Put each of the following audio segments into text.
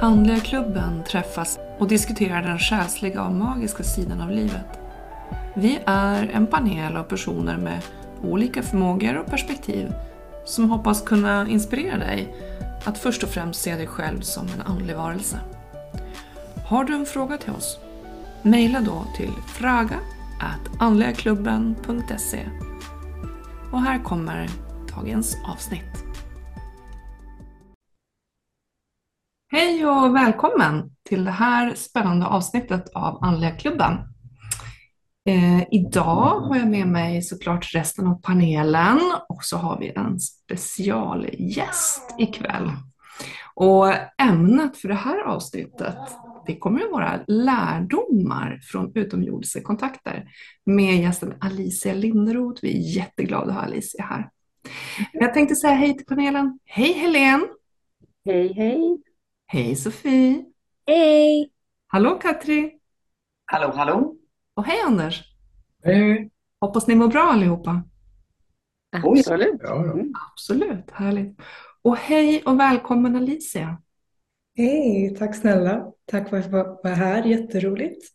Andliga klubben träffas och diskuterar den själsliga och magiska sidan av livet. Vi är en panel av personer med olika förmågor och perspektiv som hoppas kunna inspirera dig att först och främst se dig själv som en andlig varelse. Har du en fråga till oss? Mejla då till fraga andligaklubben.se Och här kommer dagens avsnitt. Hej och välkommen till det här spännande avsnittet av Andliga klubben. Eh, idag har jag med mig såklart resten av panelen och så har vi en specialgäst ikväll. Och ämnet för det här avsnittet det kommer att vara lärdomar från utomjordiska kontakter med gästen Alicia Linderoth. Vi är jätteglada att ha Alicia här. Jag tänkte säga hej till panelen. Hej Helene! Hej hej! Hej Sofie! Hej! Hallå Katri! Hallå hallå! Och hej Anders! Hej! Hoppas ni mår bra allihopa. Absolut. Ja, ja. Mm. Absolut, härligt. Och hej och välkommen Alicia. Hej, tack snälla. Tack för att få vara här, jätteroligt.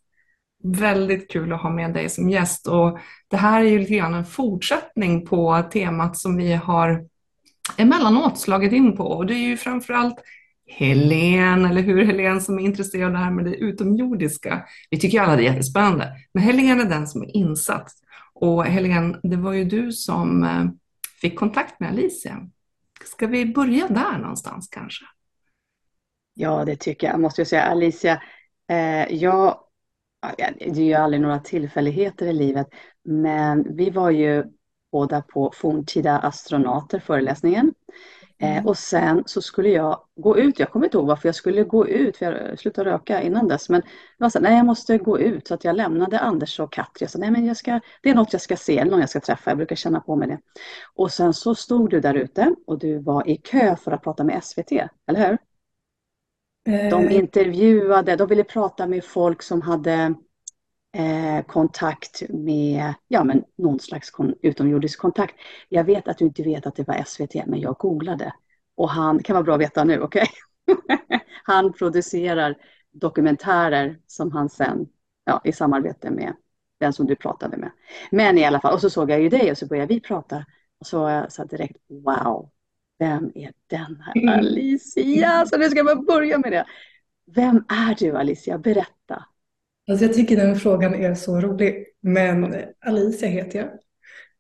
Väldigt kul att ha med dig som gäst och det här är ju lite grann en fortsättning på temat som vi har emellanåt slagit in på och det är ju framförallt Helen, eller hur Helen som är intresserad av det här med det utomjordiska. Vi tycker ju alla det är jättespännande, men Helen är den som är insatt. Och Helen, det var ju du som eh, fick kontakt med Alicia. Ska vi börja där någonstans kanske? Ja, det tycker jag. Måste jag säga, Alicia, eh, jag, det är ju aldrig några tillfälligheter i livet, men vi var ju båda på forntida astronauter föreläsningen. Eh, och sen så skulle jag gå ut, jag kommer inte ihåg varför jag skulle gå ut, för jag slutade röka innan dess, men det var så, nej jag måste gå ut, så att jag lämnade Anders och Katri. Jag sa, nej men jag ska, det är något jag ska se, eller någon jag ska träffa, jag brukar känna på mig det. Och sen så stod du där ute och du var i kö för att prata med SVT, eller hur? De Eh, intervjuade, de ville prata med folk som hade eh, kontakt med, ja men någon slags kon, utomjordisk kontakt. Jag vet att du inte vet att det var SVT, men jag googlade. Och han, kan vara bra att veta nu, okej? han producerar dokumentärer som han sen, ja, i samarbete med den som du pratade med. Men i alla fall, och så såg jag ju dig och så började vi prata. Och så här direkt, wow, vem är den här Mm. Alicia? Så nu ska bara börja med det. Vem är du Alicia? Berätta alltså jag tycker den frågan är så rolig, men Alicia heter jag.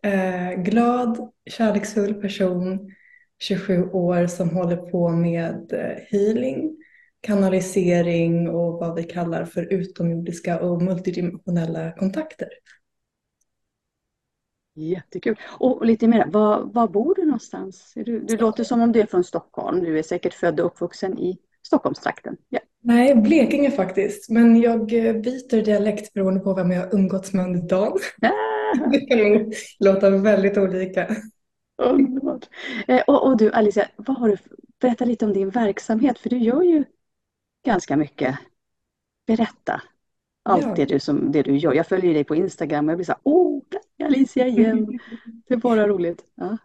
Eh, glad, kärleksfull person, 27 år som håller på med eh, healing, kanalisering och vad vi kallar för utomjordiska och multidimensionella kontakter. Jättekul. Och lite mer, var, var bor du någonstans? Du, du låter som om du är från Stockholm. Du är säkert född och uppvuxen i Stockholmstrakten. Ja. Nej, Blekinge faktiskt, men jag eh, byter dialekt beroende på vem jag har umgåtts med under dagen. Ah, Det kan låta väldigt olika. underbart. Eh, och, och du Alicia, vad har du, berätta lite om din verksamhet, för du gör ju ganska mycket. Berätta allt Ja. det, du som, det du gör. Jag följer dig på Instagram och jag blir så här, åh, Alicia igen. Det är bara roligt. Ja.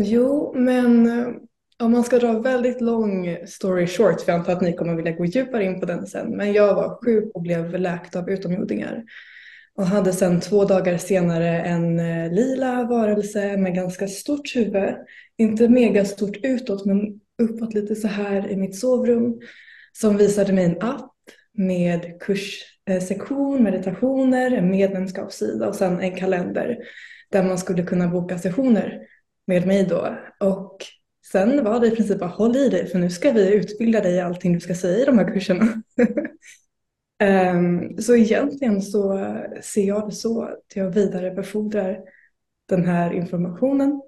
Jo, men eh, om man ska dra väldigt lång story short, för jag antar att ni kommer vilja gå djupare in på den sen, men jag var sjuk och blev läkt av utomjordingar och hade sen två dagar senare en eh, lila varelse med ganska stort huvud, inte megastort utåt, men uppåt lite så här i mitt sovrum, som visade mig en app med kurssektion, eh, meditationer, en medlemskapssida och sen en kalender där man skulle kunna boka sessioner med mig då. Och sen var det i princip bara håll i dig för nu ska vi utbilda dig i allting du ska säga i de här kurserna. um, Så egentligen så ser jag det så att jag vidarebefordrar den här informationen.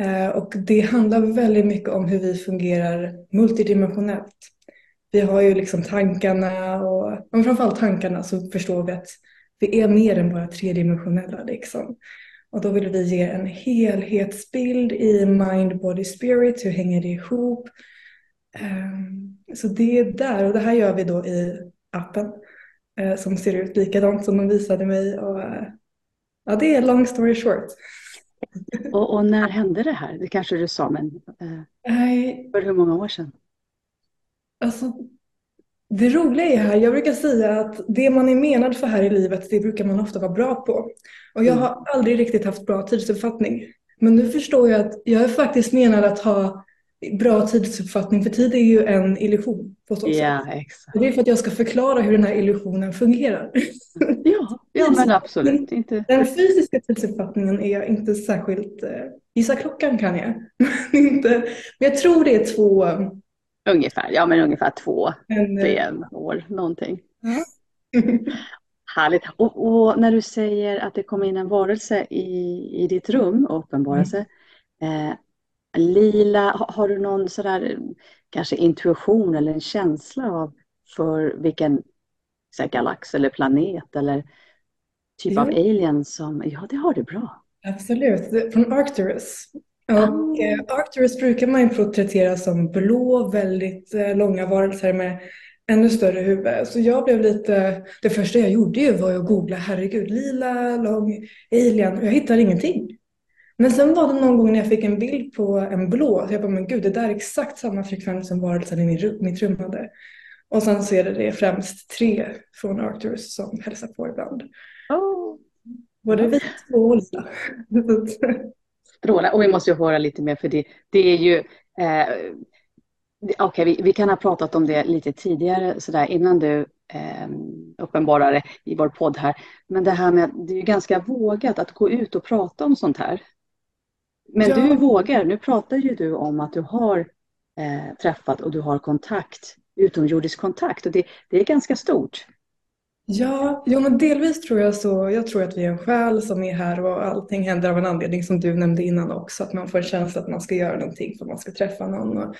Uh, Och det handlar väldigt mycket om hur vi fungerar multidimensionellt. Vi har ju liksom tankarna och men framförallt tankarna så förstår vi att vi är mer än bara tredimensionella liksom. Och då vill vi ge en helhetsbild i mind, body, spirit. Hur hänger det ihop? Ehm, Så det är där och det här gör vi då i appen eh, som ser ut likadant som de visade mig. Och, eh, ja, det är long story short. Och, och när hände det här? Det kanske du sa, men eh, för hur många år sedan? alltså Det roliga är här, jag brukar säga att det man är menad för här i livet, det brukar man ofta vara bra på. Och jag har aldrig riktigt haft bra tidsuppfattning. Men nu förstår jag att jag är faktiskt menad att ha bra tidsuppfattning, för tid är ju en illusion på så Ja, sätt. exakt. Och det är för att jag ska förklara hur den här illusionen fungerar. Ja, ja men absolut. Inte. Den fysiska tidsuppfattningen är jag inte särskilt... Eh, gissa klockan kan jag. Men inte, men jag tror det är två... Ungefär, ja men ungefär två, tre eh, år någonting. ja. Härligt. Och, och när du säger att det kom in en varelse i, i ditt rum och uppenbarar Mm. Eh, lila, har, du någon sådär kanske intuition eller en känsla av för vilken här, galax eller planet eller typ av Jo. alien som, ja det har du bra. Absolut, från Arcturus. Ah. Och eh, Arcturus brukar man ju porträttera som blå, väldigt eh, långa varelser med ännu större huvud. Så jag blev lite, det första jag gjorde ju var att googla, herregud, lila, lång, alien, och jag hittade ingenting. Men sen var det någon gång när jag fick en bild på en blå, så jag bara, men gud, det där är exakt samma frekvens som varelsen i min, mitt rum hade. Och sen så är det, det främst tre från Arcturus som hälsar på ibland. Oh. Både vit och lila. Strålar. Och vi måste ju höra lite mer för det, det är ju eh, Okej, vi, vi kan ha pratat om det lite tidigare sådär innan du eh, uppenbarade i vår podd här. Men det här med, det är ju ganska vågat att gå ut och prata om sånt här. Men Ja. du vågar, nu pratar ju du om att du har eh, träffat och du har kontakt, utomjordisk kontakt och det, det är ganska stort. Ja, jo, men delvis tror jag så. Jag tror att vi är en själ som är här och allting händer av en anledning som du nämnde innan också. Att man får en känsla att man ska göra någonting för att man ska träffa någon.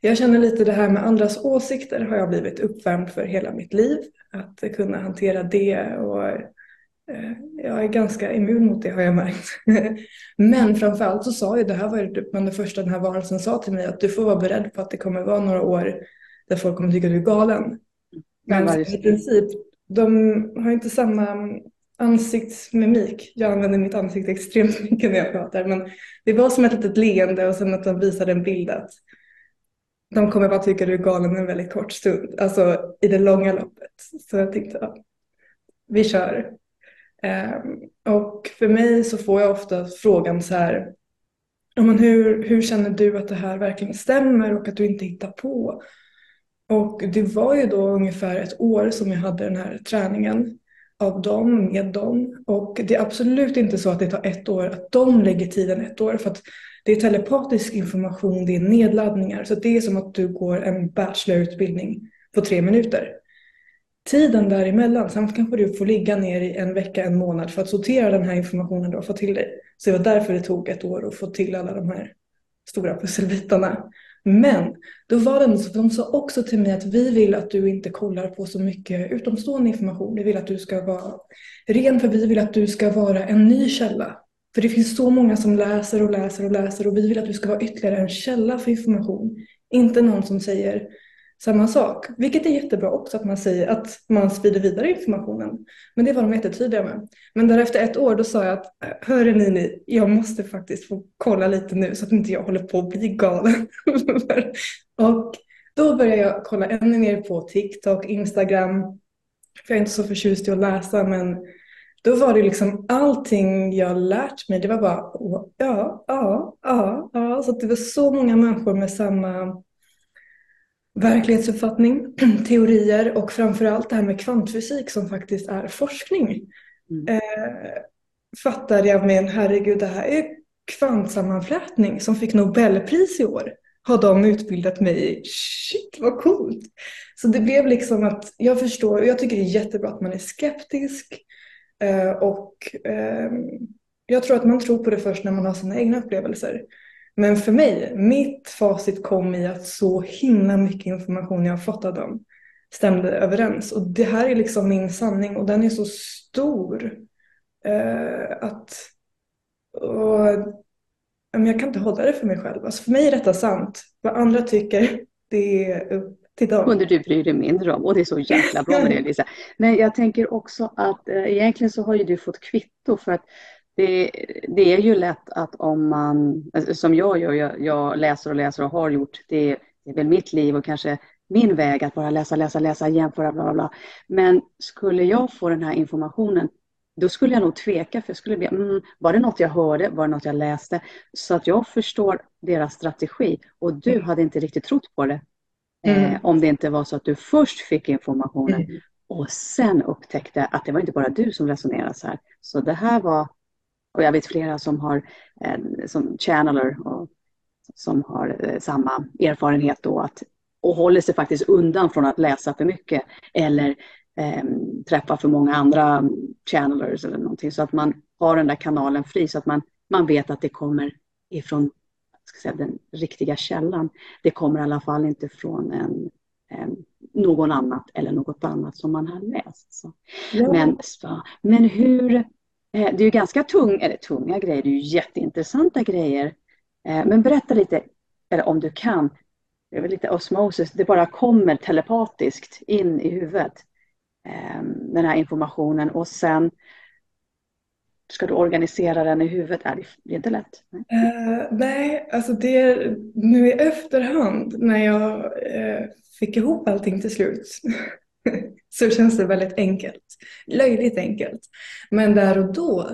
Jag känner lite det här med andras åsikter har jag blivit uppvärmd för hela mitt liv. Att kunna hantera det och eh, jag är ganska immun mot det har jag märkt. Men framförallt så sa ju det här var ju typ det första den här varelsen sa till mig att du får vara beredd på att det kommer vara några år där folk kommer tycka du är galen. Men i princip, de har inte samma ansiktsmimik. Jag använder mitt ansikte extremt mycket när jag pratar. Men det var som ett litet leende och sen att de visade en bild att de kommer bara tycka du är galen en väldigt kort stund. Alltså i det långa loppet. Så jag tänkte, ja, vi kör. Ehm, och för mig så får jag ofta frågan så här. Ja, men hur, hur känner du att det här verkligen stämmer och att du inte hittar på? Och det var ju då ungefär ett år som jag hade den här träningen av dem, med dem. Och det är absolut inte så att det tar ett år, att de lägger tiden ett år. För att det är telepatisk information, det är nedladdningar. Så det är som att du går en bachelorutbildning på tre minuter. Tiden däremellan, sen kanske du får ligga ner i en vecka, en månad för att sortera den här informationen du har fått till dig. Så det var därför det tog ett år att få till alla de här stora pusselbitarna. Men då var det så, för de sa också till mig att vi vill att du inte kollar på så mycket utomstående information. Vi vill att du ska vara ren, för vi vill att du ska vara en ny källa. För det finns så många som läser och läser och läser och vi vill att du ska vara ytterligare en källa för information. Inte någon som säger samma sak. Vilket är jättebra också att man säger att man sprider vidare informationen. Men det var de jättetydliga med. Men därefter ett år då sa jag att hörru ni, ni, jag måste faktiskt få kolla lite nu så att inte jag håller på att bli galen. och då började jag kolla ännu mer på TikTok, Instagram. För jag är inte så förtjust i att läsa men då var det liksom allting jag lärt mig. Det var bara ja, ja, ja, ja. Så det var så många människor med samma verklighetsuppfattning, teorier och framförallt det här med kvantfysik som faktiskt är forskning. Mm. Eh, fattade jag men herregud det här är kvantsammanflätning som fick Nobelpris i år. Har de utbildat mig i. Shit vad coolt! Så det blev liksom att jag förstår, och jag tycker det är jättebra att man är skeptisk. Eh, och eh, jag tror att man tror på det först när man har sina egna upplevelser. Men för mig, mitt facit kom i att så himla mycket information jag har fått av dem stämde överens. Och det här är liksom min sanning och den är så stor eh, att och, jag kan inte hålla det för mig själv. Alltså för mig är detta sant. Vad andra tycker, det är upp till dem. kunde du bry dig mindre om. Och det är så jäkla bra med det Lisa. Men jag tänker också att eh, egentligen så har ju du fått kvitto för att det, det är ju lätt att om man, alltså, som jag gör, jag, jag läser och läser och har gjort, det, det är väl mitt liv och kanske min väg att bara läsa, läsa, läsa, jämföra, bla, bla, bla. Men skulle jag få den här informationen, då skulle jag nog tveka, för jag skulle bli, mm, var det något jag hörde, var det något jag läste? Så att jag förstår deras strategi och du hade inte riktigt trott på det. Eh, mm. om det inte var så att du först fick informationen mm. och sen upptäckte att det var inte bara du som resonerade så här. Så det här var, och jag vet flera som har, eh, som channeler och som har eh, samma erfarenhet då att och håller sig faktiskt undan från att läsa för mycket eller eh, träffa för många andra channelers eller någonting så att man har den där kanalen fri så att man, man vet att det kommer ifrån ska säga, den riktiga källan. Det kommer i alla fall inte från en, en någon annat eller något annat som man har läst. Så. Ja. Men, men hur, Eh, det är ju ganska tung, eller tunga grejer, det är ju jätteintressanta grejer. Eh, men berätta lite, eller om du kan, det är väl lite osmosis, det bara kommer telepatiskt in i huvudet. Eh, den här informationen och sen ska du organisera den i huvudet. Är det är inte lätt. Nej, uh, nej alltså det är nu i efterhand när jag uh, fick ihop allting till slut så känns det väldigt enkelt. Löjligt enkelt. Men där och då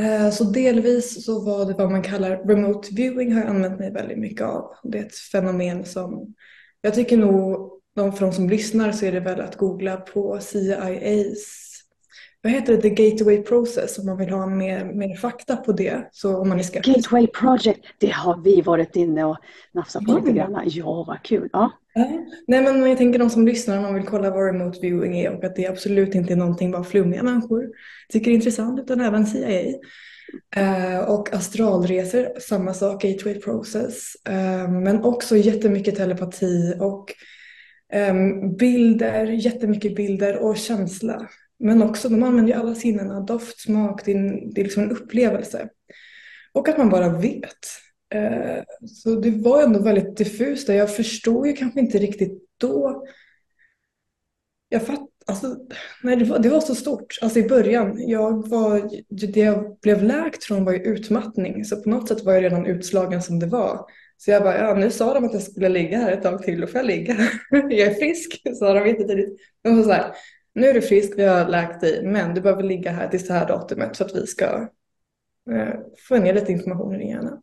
uh, så delvis så var det vad man kallar remote viewing har jag använt mig väldigt mycket av. Det är ett fenomen som jag tycker nog de, för de som lyssnar så är det väl att googla på CIAs vad heter det, The Gateway Process om man vill ha mer, mer fakta på det. Så om man är skeptisk. Gateway Project, det har vi varit inne och nafsat på mm. lite grann. Ja, vad kul. Ja. Nej, men jag tänker de som lyssnar, om man vill kolla vad remote viewing är och att det absolut inte är någonting bara flummiga människor tycker är intressant, utan även CIA. Uh, eh, och astralresor, samma sak, gateway process. Uh, men också jättemycket telepati och um, bilder, jättemycket bilder och känsla. Men också, de använder ju alla sinnena, doft, smak, det är, det är liksom en upplevelse. Och att man bara vet. Eh, så det var ändå väldigt diffust. Jag förstod ju kanske inte riktigt då. Jag fatt, alltså, nej, det, var, det var så stort. Alltså i början, jag var, det jag blev läkt från var ju utmattning. Så på något sätt var jag redan utslagen som det var. Så jag bara, ja nu sa de att jag skulle ligga här ett tag till, då får jag ligga. jag är frisk, sa de inte tidigt. De var så här, nu är du frisk, vi har läkt dig, men du behöver ligga här till det här datumet för att vi ska eh, få ner lite information i din hjärna.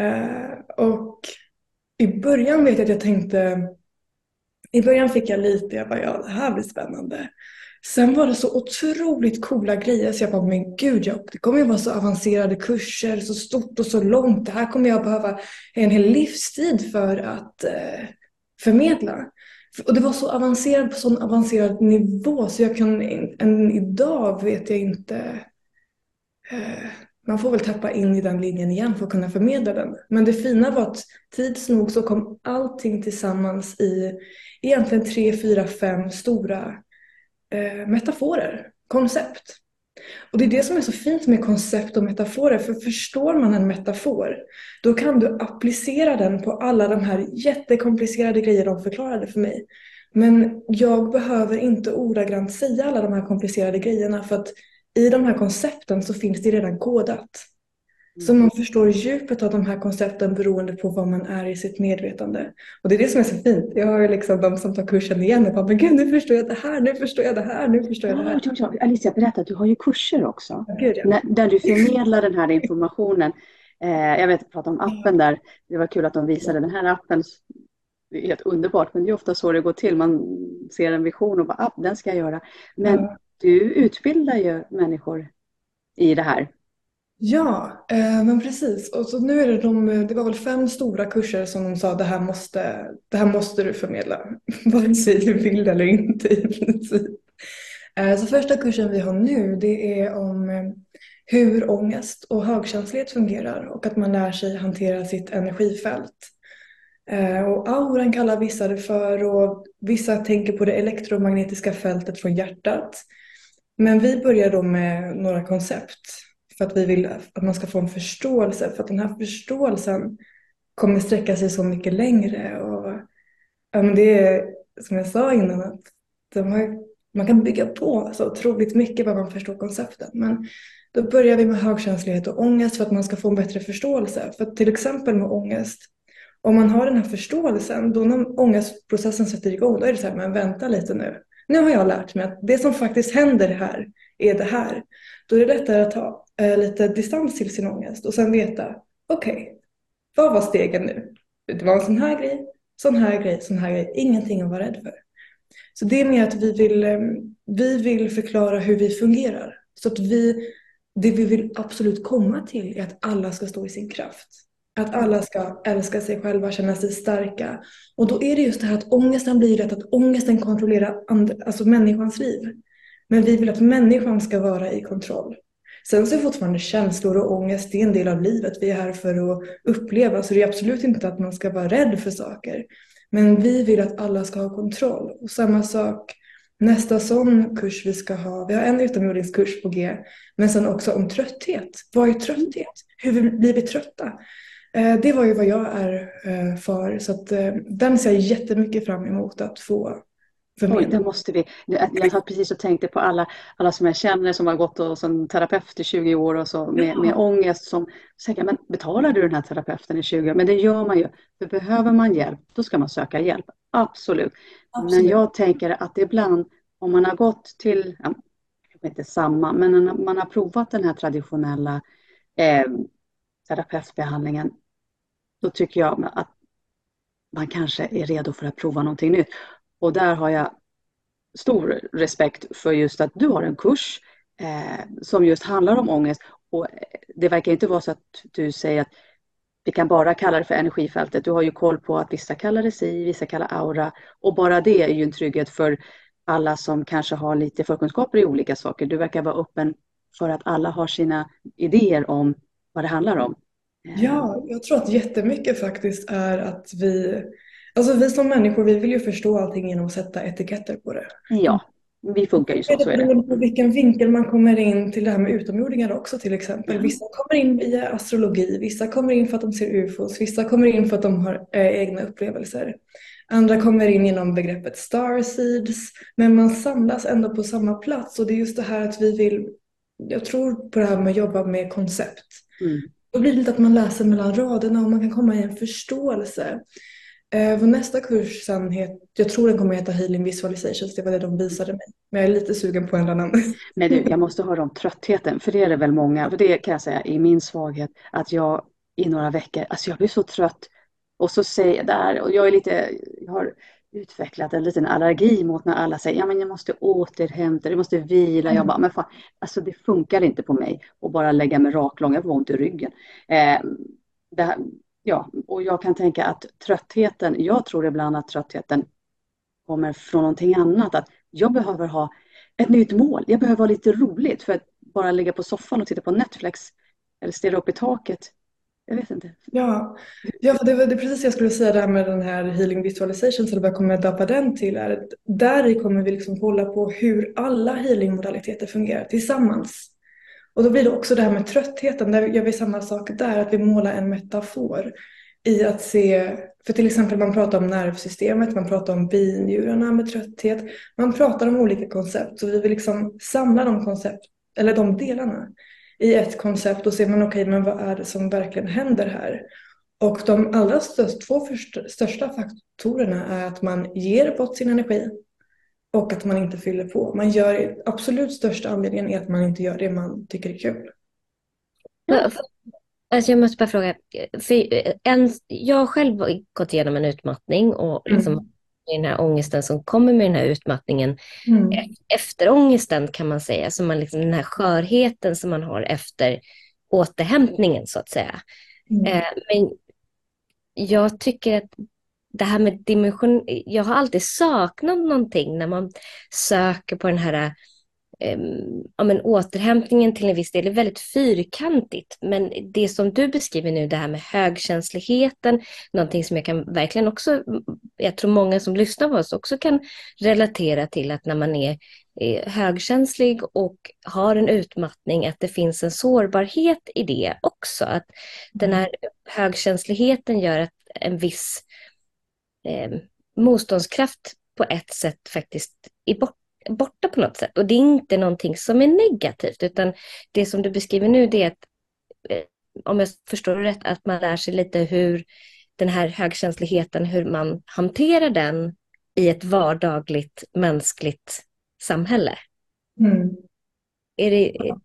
Eh, och i början vet jag att jag tänkte, i början fick jag lite, jag bara, ja det här blir spännande. Sen var det så otroligt coola grejer så jag bara, men gud, jag, det kommer ju vara så avancerade kurser, så stort och så långt. Det här kommer jag behöva en hel livstid för att eh, förmedla. Och det var så avancerat på sån avancerad nivå så jag kan, än idag vet jag inte. Eh, man får väl tappa in i den linjen igen för att kunna förmedla den. Men det fina var att tids nog så kom allting tillsammans i egentligen tre, fyra, fem stora eh, metaforer, koncept. Och det är det som är så fint med koncept och metaforer, för förstår man en metafor, då kan du applicera den på alla de här jättekomplicerade grejer de förklarade för mig. Men jag behöver inte ordagrant säga alla de här komplicerade grejerna, för att i de här koncepten så finns det redan kodat. Så man förstår djupet av de här koncepten beroende på vad man är i sitt medvetande. Och det är det som är så fint. Jag har ju liksom de som tar kursen igen och bara, men gud nu förstår jag det här, nu förstår jag det här, nu förstår jag det här. Ja, Alicia, berätta, du har ju kurser också. Gud, ja. Där du förmedlar den här informationen. Eh, jag vet, att prata om appen där. Det var kul att de visade den här appen. Det är helt underbart, men det är ofta så det går till. Man ser en vision och bara, ah, den ska jag göra. Men ja du utbildar ju människor i det här. Ja, eh, men precis. Och så nu är det, de, det var väl fem stora kurser som de sa det här måste, det här måste du förmedla. Vare sig du vill eller inte i princip. Eh, så första kursen vi har nu det är om eh, hur ångest och högkänslighet fungerar och att man lär sig hantera sitt energifält. Eh, och auran kallar vissa det för och vissa tänker på det elektromagnetiska fältet från hjärtat. Men vi börjar då med några koncept för att vi vill att man ska få en förståelse. För att den här förståelsen kommer sträcka sig så mycket längre. Och, ja, men det är som jag sa innan, att har, man kan bygga på så otroligt mycket vad man förstår koncepten. Men då börjar vi med högkänslighet och ångest för att man ska få en bättre förståelse. För till exempel med ångest, Om man har den här förståelsen, då när ångestprocessen sätter igång, då är det så här, men vänta lite nu. Nu har jag lärt mig att det som faktiskt händer här är det här. Då är det lättare att ta eh, lite distans till sin ångest och sen veta, okej, okay, vad var stegen nu? Det var en sån här grej, sån här grej, sån här grej. Ingenting att vara rädd för. Så det är mer att vi vill, eh, vi vill förklara hur vi fungerar. Så att vi, det vi vill absolut komma till är att alla ska stå i sin kraft. Att alla ska älska sig själva, känna sig starka. Och då är det just det här att ångesten blir rätt, att ångesten kontrollerar alltså människans liv. Men vi vill att människan ska vara i kontroll. Sen så är fortfarande känslor och ångest det är en del av livet. Vi är här för att uppleva, så det är absolut inte att man ska vara rädd för saker. Men vi vill att alla ska ha kontroll. Och samma sak nästa sån kurs vi ska ha. Vi har en utomjordingskurs på G, men sen också om trötthet. Vad är trötthet? Hur blir vi trötta? Eh, det var ju vad jag är eh, för, så att eh, den ser jag jättemycket fram emot att få Oj, det måste vi. Jag satt precis och tänkte på alla, alla som jag känner som har gått som terapeut i 20 år och så med, ja. med ångest. Som säger, men betalar du den här terapeuten i 20 år? Men det gör man ju. För behöver man hjälp, då ska man söka hjälp. Absolut. Absolut. Men jag tänker att ibland om man har gått till, ja, inte samma, men man har provat den här traditionella eh, terapeutbehandlingen, då tycker jag att man kanske är redo för att prova någonting nytt. Och där har jag stor respekt för just att du har en kurs eh, som just handlar om ångest. Och eh, det verkar inte vara så att du säger att vi kan bara kalla det för energifältet. Du har ju koll på att vissa kallar det si, vissa kallar aura. Och bara det är ju en trygghet för alla som kanske har lite förkunskaper i olika saker. Du verkar vara öppen för att alla har sina idéer om vad det handlar om. Ja, jag tror att jättemycket faktiskt är att vi Alltså vi som människor, vi vill ju förstå allting genom att sätta etiketter på det. Ja, vi funkar ju så. det. på vilken vinkel man kommer in till det här med utomjordingar också till exempel. Vissa kommer in via astrologi, vissa kommer in för att de ser ufos, vissa kommer in för att de har äh, egna upplevelser. Andra kommer in genom begreppet starseeds, men man samlas ändå på samma plats och det är just det här att vi vill, jag tror på det här med att jobba med koncept. Mm. Då blir det lite att man läser mellan raderna och man kan komma i en förståelse. Eh, vår nästa kurs sen het, jag tror den kommer heta Healing Visualizations, det var det de visade mig. Men jag är lite sugen på en annan. Men du, jag måste höra om tröttheten, för det är det väl många, för det kan jag säga i min svaghet, att jag i några veckor, alltså jag blir så trött och så säger jag där, och jag är lite, jag har utvecklat en liten allergi mot när alla säger, ja men jag måste återhämta, jag måste vila, mm. jag bara, men fan, alltså det funkar inte på mig att bara lägga mig raklång, jag får ont i ryggen. Eh, det ja, och jag kan tänka att tröttheten, jag tror ibland att tröttheten kommer från någonting annat. Att jag behöver ha ett nytt mål. Jag behöver ha lite roligt för att bara ligga på soffan och titta på Netflix eller stirra upp i taket. Jag vet inte. Ja, ja det var det precis jag skulle säga det här med den här healing visualization, så det jag kommer döpa den till. Är, där kommer vi liksom hålla på hur alla healingmodaliteter fungerar tillsammans. Och då blir det också det här med tröttheten, där gör vi samma sak där, att vi målar en metafor i att se, för till exempel man pratar om nervsystemet, man pratar om binjurarna med trötthet, man pratar om olika koncept, så vi vill liksom samla de koncept, eller de delarna i ett koncept och se, men okej, men vad är det som verkligen händer här? Och de allra största, två största faktorerna är att man ger bort sin energi och att man inte fyller på. Man gör absolut största anledningen är att man inte gör det man tycker är kul. Alltså jag måste bara fråga, för en, jag har själv gått igenom en utmattning och liksom mm. Den här ångesten som kommer med den här utmattningen, mm. efter ångesten kan man säga, så man liksom, den här skörheten som man har efter återhämtningen så att säga. Mm. Eh, men jag tycker att det här med dimension, jag har alltid saknat någonting när man söker på den här um, ja, men återhämtningen till en viss del är väldigt fyrkantigt. Men det som du beskriver nu, det här med högkänsligheten, någonting som jag kan verkligen också, jag tror många som lyssnar på oss också kan relatera till att när man är, är högkänslig och har en utmattning, att det finns en sårbarhet i det också. Att den här högkänsligheten gör att en viss eh, motståndskraft på ett sätt faktiskt är bort, borta på något sätt. Och det är inte någonting som är negativt, utan det som du beskriver nu det är att, eh, om jag förstår rätt, att man lär sig lite hur den här högkänsligheten, hur man hanterar den i ett vardagligt mänskligt samhälle. Mm. Är det... Ja,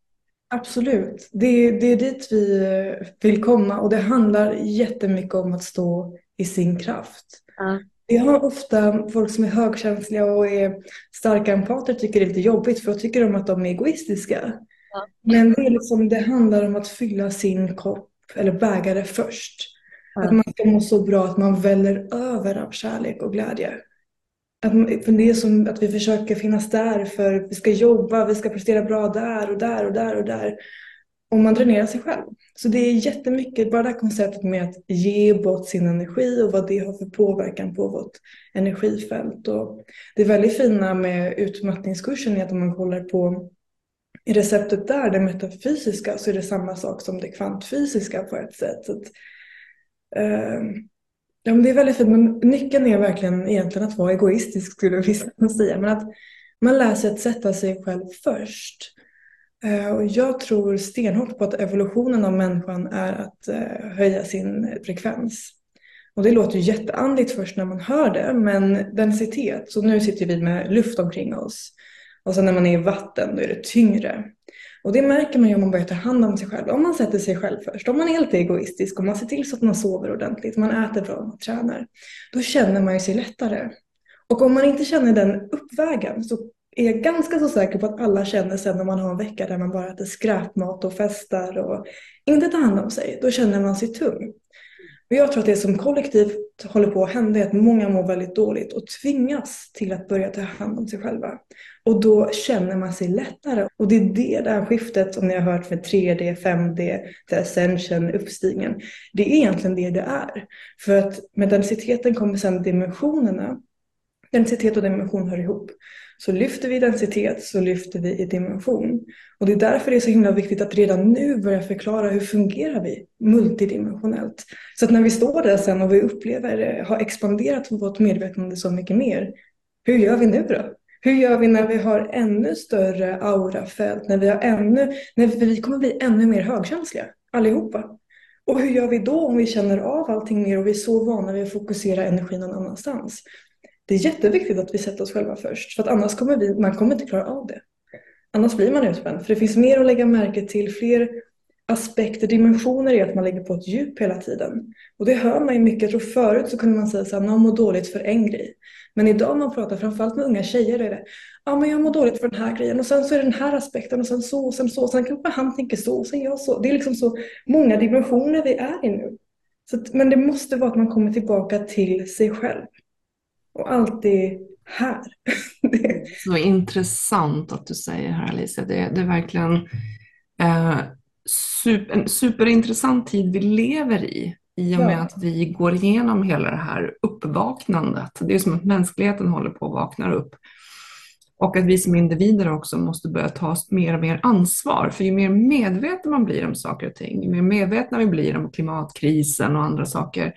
absolut, det, det är dit vi vill komma och det handlar jättemycket om att stå i sin kraft. Ja. Vi har ofta folk som är högkänsliga och är starka empater tycker det är lite jobbigt för då tycker de att de är egoistiska. Ja. Men det, är liksom, det handlar om att fylla sin kopp eller bägare först. Ja. Att man ska må så bra att man väller över av kärlek och glädje. Att, för det är som att vi försöker finnas där för vi ska jobba, vi ska prestera bra där och där och där och där. Och man dränerar sig själv. Så det är jättemycket, bara det här konceptet med att ge bort sin energi och vad det har för påverkan på vårt energifält. Och det är väldigt fina med utmattningskursen är att om man kollar på i receptet där, det metafysiska, så är det samma sak som det kvantfysiska på ett sätt. Så att, eh, ja, men det är väldigt fint, men nyckeln är verkligen egentligen att vara egoistisk skulle vissa säga. Men att man lär sig att sätta sig själv först. Eh, och jag tror stenhårt på att evolutionen av människan är att eh, höja sin frekvens. Och det låter ju jätteandligt först när man hör det, men densitet, så nu sitter vi med luft omkring oss. Och sen när man är i vatten då är det tyngre. Och det märker man ju om man börjar ta hand om sig själv. Om man sätter sig själv först, om man är helt egoistisk, om man ser till så att man sover ordentligt, man äter bra, man tränar. Då känner man ju sig lättare. Och om man inte känner den uppvägen så är jag ganska så säker på att alla känner sen när man har en vecka där man bara äter skräpmat och festar och inte tar hand om sig. Då känner man sig tung. Och jag tror att det som kollektivt håller på att hända är att många mår väldigt dåligt och tvingas till att börja ta hand om sig själva. Och då känner man sig lättare. Och det är det där skiftet som ni har hört med 3D, 5D, ascension, uppstigen. Det är egentligen det det är. För att med densiteten kommer sedan dimensionerna. Densitet och dimension hör ihop. Så lyfter vi densitet så lyfter vi i dimension. Och det är därför det är så himla viktigt att redan nu börja förklara hur fungerar vi multidimensionellt. Så att när vi står där sen och vi upplever, eh, har expanderat vårt medvetande så mycket mer. Hur gör vi nu då? Hur gör vi när vi har ännu större aurafält? När vi, har ännu, när vi kommer bli ännu mer högkänsliga allihopa? Och hur gör vi då om vi känner av allting mer och vi är så vana vid att fokusera energin någon annanstans? Det är jätteviktigt att vi sätter oss själva först för att annars kommer vi, man kommer inte klara av det. Annars blir man utspänd för det finns mer att lägga märke till, fler aspekter, dimensioner i att man lägger på ett djup hela tiden. Och det hör man ju mycket. Jag tror förut så kunde man säga att man mår dåligt för en grej. Men idag när man pratar framförallt med unga tjejer är det ja men jag mår dåligt för den här grejen och sen så är det den här aspekten och sen så och sen så och sen kanske han tänker så och sen jag så. Det är liksom så många dimensioner vi är i nu. Så att, men det måste vara att man kommer tillbaka till sig själv. Och alltid här. så intressant att du säger här Alicia. Det, det är verkligen eh, super, en superintressant tid vi lever i i och med ja. att vi går igenom hela det här uppvaknandet. Det är som att mänskligheten håller på att vakna upp. Och att vi som individer också måste börja ta mer och mer ansvar. För ju mer medveten man blir om saker och ting, ju mer medvetna vi blir om klimatkrisen och andra saker,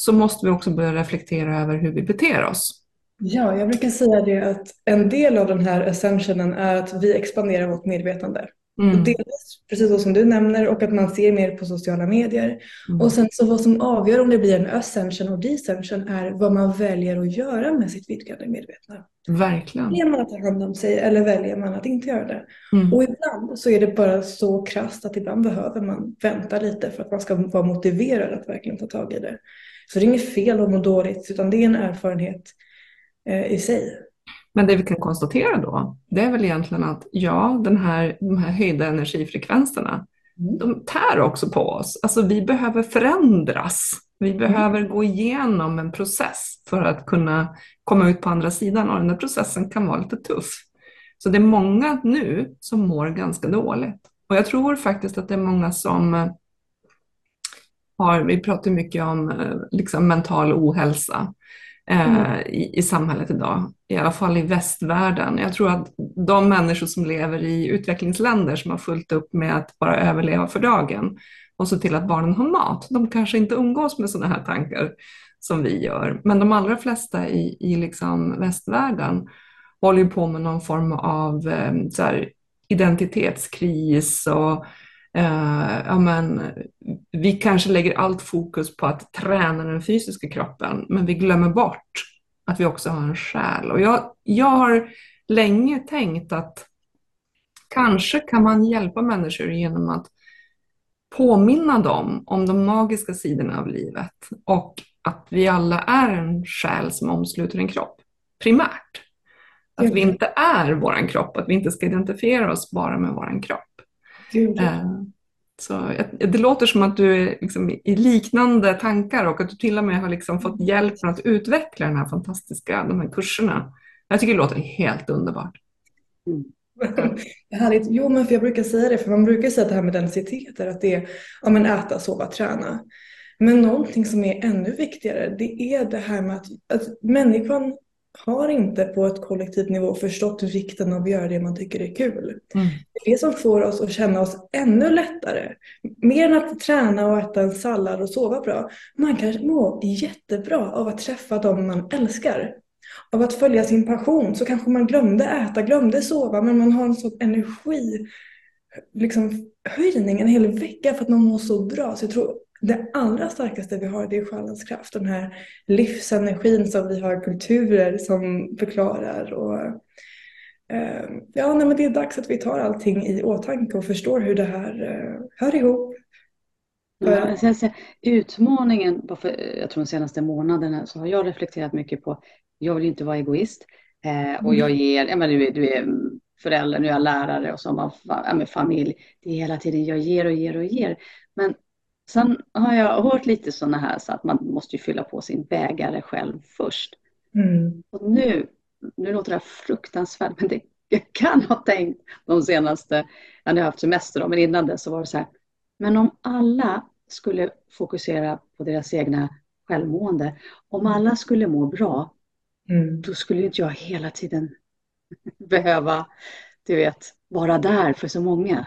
så måste vi också börja reflektera över hur vi beter oss. Ja, jag brukar säga det att en del av den här ascensionen är att vi expanderar vårt medvetande. Mm. Och dels, precis som du nämner, och att man ser mer på sociala medier. Mm. Och sen så vad som avgör om det blir en ascension och descension är vad man väljer att göra med sitt vidgade medvetna. Verkligen. Väljer man att ta hand om sig eller väljer man att inte göra det? Mm. Och ibland så är det bara så krasst att ibland behöver man vänta lite för att man ska vara motiverad att verkligen ta tag i det. Så det är inget fel att må dåligt utan det är en erfarenhet eh, i sig. Men det vi kan konstatera då, det är väl egentligen att ja, den här, de här höjda energifrekvenserna, mm. de tär också på oss. Alltså vi behöver förändras. Vi mm. behöver gå igenom en process för att kunna komma ut på andra sidan och den där processen kan vara lite tuff. Så det är många nu som mår ganska dåligt. Och jag tror faktiskt att det är många som har, vi pratar mycket om eh, liksom mental ohälsa mm. Eh, i, i samhället idag, i alla fall i västvärlden. Jag tror att de människor som lever i utvecklingsländer som har fullt upp med att bara överleva för dagen och se till att barnen har mat, de kanske inte umgås med sådana här tankar som vi gör. Men de allra flesta i, i liksom västvärlden håller på med någon form av eh, så här, identitetskris och Eh, ja, men, vi kanske lägger allt fokus på att träna den fysiska kroppen, men vi glömmer bort att vi också har en själ. Och jag, jag har länge tänkt att kanske kan man hjälpa människor genom att påminna dem om de magiska sidorna av livet och att vi alla är en själ som omsluter en kropp, primärt. Att vi inte är vår kropp, att vi inte ska identifiera oss bara med vår kropp. Eh, så det låter som att du är liksom i liknande tankar och att du till och med har liksom fått hjälp med att utveckla den här fantastiska, de här kurserna. Jag tycker det låter helt underbart. Mm. Härligt. Jo, men för jag brukar säga det, för man brukar säga det här med densiteter, att det är ja, men äta, sova, träna. Men någonting som är ännu viktigare, det är det här med att, att människan har inte på ett kollektivt nivå förstått vikten av att göra det man tycker är kul. Mm. Det är det som får oss att känna oss ännu lättare. Mer än att träna och äta en sallad och sova bra. Man kan må jättebra av att träffa dem man älskar. Av att följa sin passion så kanske man glömde äta, glömde sova men man har en sån energi liksom höjning en hel vecka för att man mår så bra. Så jag tror det allra starkaste vi har det är själens kraft. Den här livsenergin som vi har kulturer som förklarar. Och, eh, ja, nej, men det är dags att vi tar allting i åtanke och förstår hur det här eh, hör ihop. Ja, jag säga, utmaningen, för, jag tror de senaste månaderna, så har jag reflekterat mycket på, jag vill inte vara egoist. Eh, och jag mm. ger, jag menar, du, du är förälder, nu är jag lärare och så har man familj. Det är hela tiden jag ger och ger och ger. Men Sen har jag hört lite sådana här så att man måste ju fylla på sin bägare själv först. Mm. Och nu, nu låter det fruktansvärt, men det jag kan ha tänkt de senaste, jag har haft semester då, men innan det så var det så här, men om alla skulle fokusera på deras egna självmående, om alla skulle må bra, mm. då skulle inte jag hela tiden behöva, du vet, vara där för så många.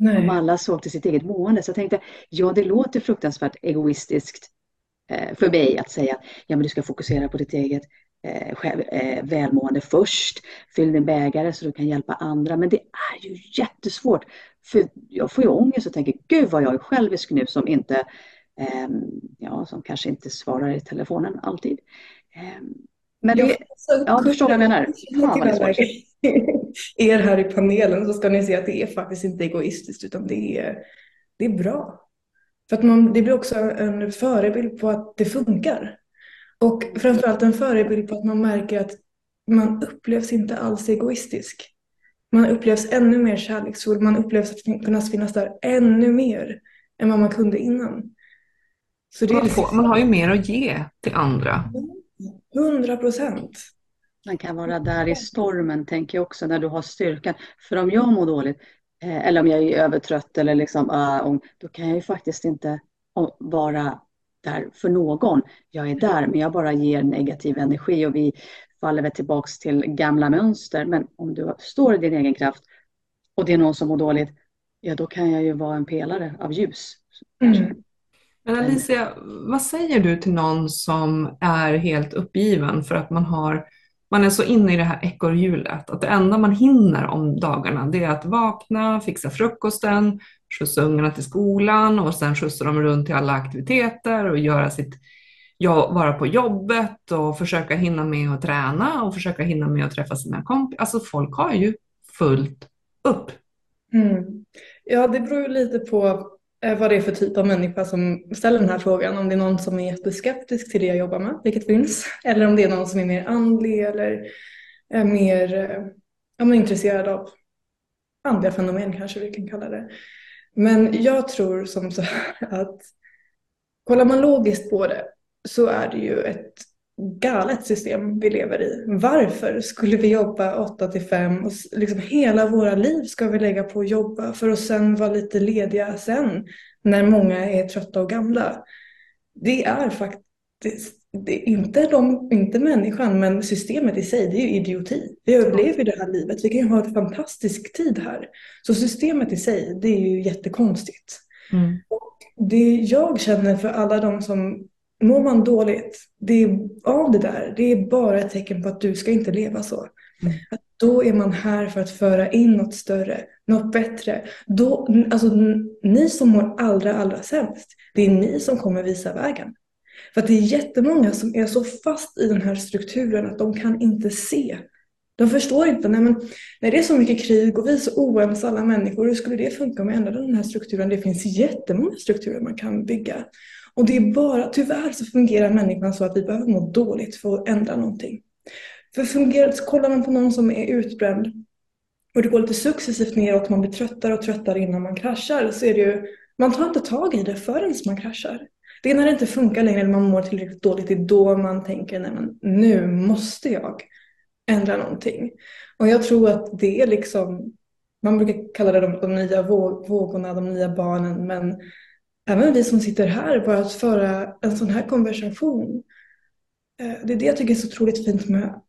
Nej. Om alla såg till sitt eget mående. Så jag tänkte, ja det låter fruktansvärt egoistiskt eh, för mig att säga ja men du ska fokusera på ditt eget eh, själv, eh, välmående först. Fyll din bägare så du kan hjälpa andra. Men det är ju jättesvårt. För jag får ju ångest och tänker, gud vad jag är självisk nu som inte, ehm, ja som kanske inte svarar i telefonen alltid. Ehm, men det, ja, du förstår vad jag menar. Fan vad det är svårt. Er här i panelen så ska ni se att det är faktiskt inte egoistiskt utan det är, det är bra. För att man, det blir också en förebild på att det funkar. Och framförallt en förebild på att man märker att man upplevs inte alls egoistisk. Man upplevs ännu mer kärleksfull, man upplevs att kunna finnas där ännu mer än vad man kunde innan. Man, får, man har ju mer att ge till andra. 100 procent. Man kan vara där i stormen, tänker jag också, när du har styrkan. För om jag mår dåligt, eh, eller om jag är övertrött, eller liksom, uh, då kan jag ju faktiskt inte vara där för någon. Jag är där, men jag bara ger negativ energi och vi faller väl tillbaks till gamla mönster. Men om du står i din egen kraft och det är någon som mår dåligt, ja då kan jag ju vara en pelare av ljus. Mm. Men Alicia, vad säger du till någon som är helt uppgiven för att man har man är så inne i det här ekorrhjulet att det enda man hinner om dagarna det är att vakna, fixa frukosten, skjutsa ungarna till skolan och sen skjutsa dem runt till alla aktiviteter och göra sitt, ja, vara på jobbet och försöka hinna med att träna och försöka hinna med att träffa sina kompisar. Alltså folk har ju fullt upp. Mm. Ja, det beror ju lite på Eh, vad det är för typ av människa som ställer den här frågan. Om det är någon som är jätteskeptisk till det jag jobbar med, vilket finns. Eller om det är någon som är mer andlig eller är mer eh, ja, men intresserad av andliga fenomen kanske vi kan kalla det. Men jag tror som så här att kollar man logiskt på det så är det ju ett galet system vi lever i. Varför skulle vi jobba 8 till 5 och liksom hela våra liv ska vi lägga på att jobba för att sen vara lite lediga sen när många är trötta och gamla. Det är faktiskt det är inte, de, inte människan men systemet i sig, det är ju idioti. Vi överlever det här livet, vi kan ju ha en fantastisk tid här. Så systemet i sig, det är ju jättekonstigt. Mm. Och det jag känner för alla de som Mår man dåligt, det är, av det där, det är bara ett tecken på att du ska inte leva så. Mm. då är man här för att föra in något större, något bättre. Då, alltså, ni som mår allra, allra sämst, det är ni som kommer visa vägen. För att det är jättemånga som är så fast i den här strukturen att de kan inte se. De förstår inte, nej men, när det är så mycket krig och vi är så oense alla människor, hur skulle det funka om vi ändrade den här strukturen? Det finns jättemånga strukturer man kan bygga. Och det är bara, tyvärr så fungerar människan så att vi behöver må dåligt för att ändra någonting. För fungerar, kollar man på någon som är utbränd och det går lite successivt neråt, man blir tröttare och tröttare innan man kraschar, så är det ju, man tar inte tag i det förrän man kraschar. Det är när det inte funkar längre, eller man mår tillräckligt dåligt, det är då man tänker, nej men nu måste jag ändra någonting. Och jag tror att det är liksom, man brukar kalla det de, de nya vågorna, de nya barnen, men även vi som sitter här, bara att föra en sån här konversation. Eh, det är det jag tycker är så otroligt fint med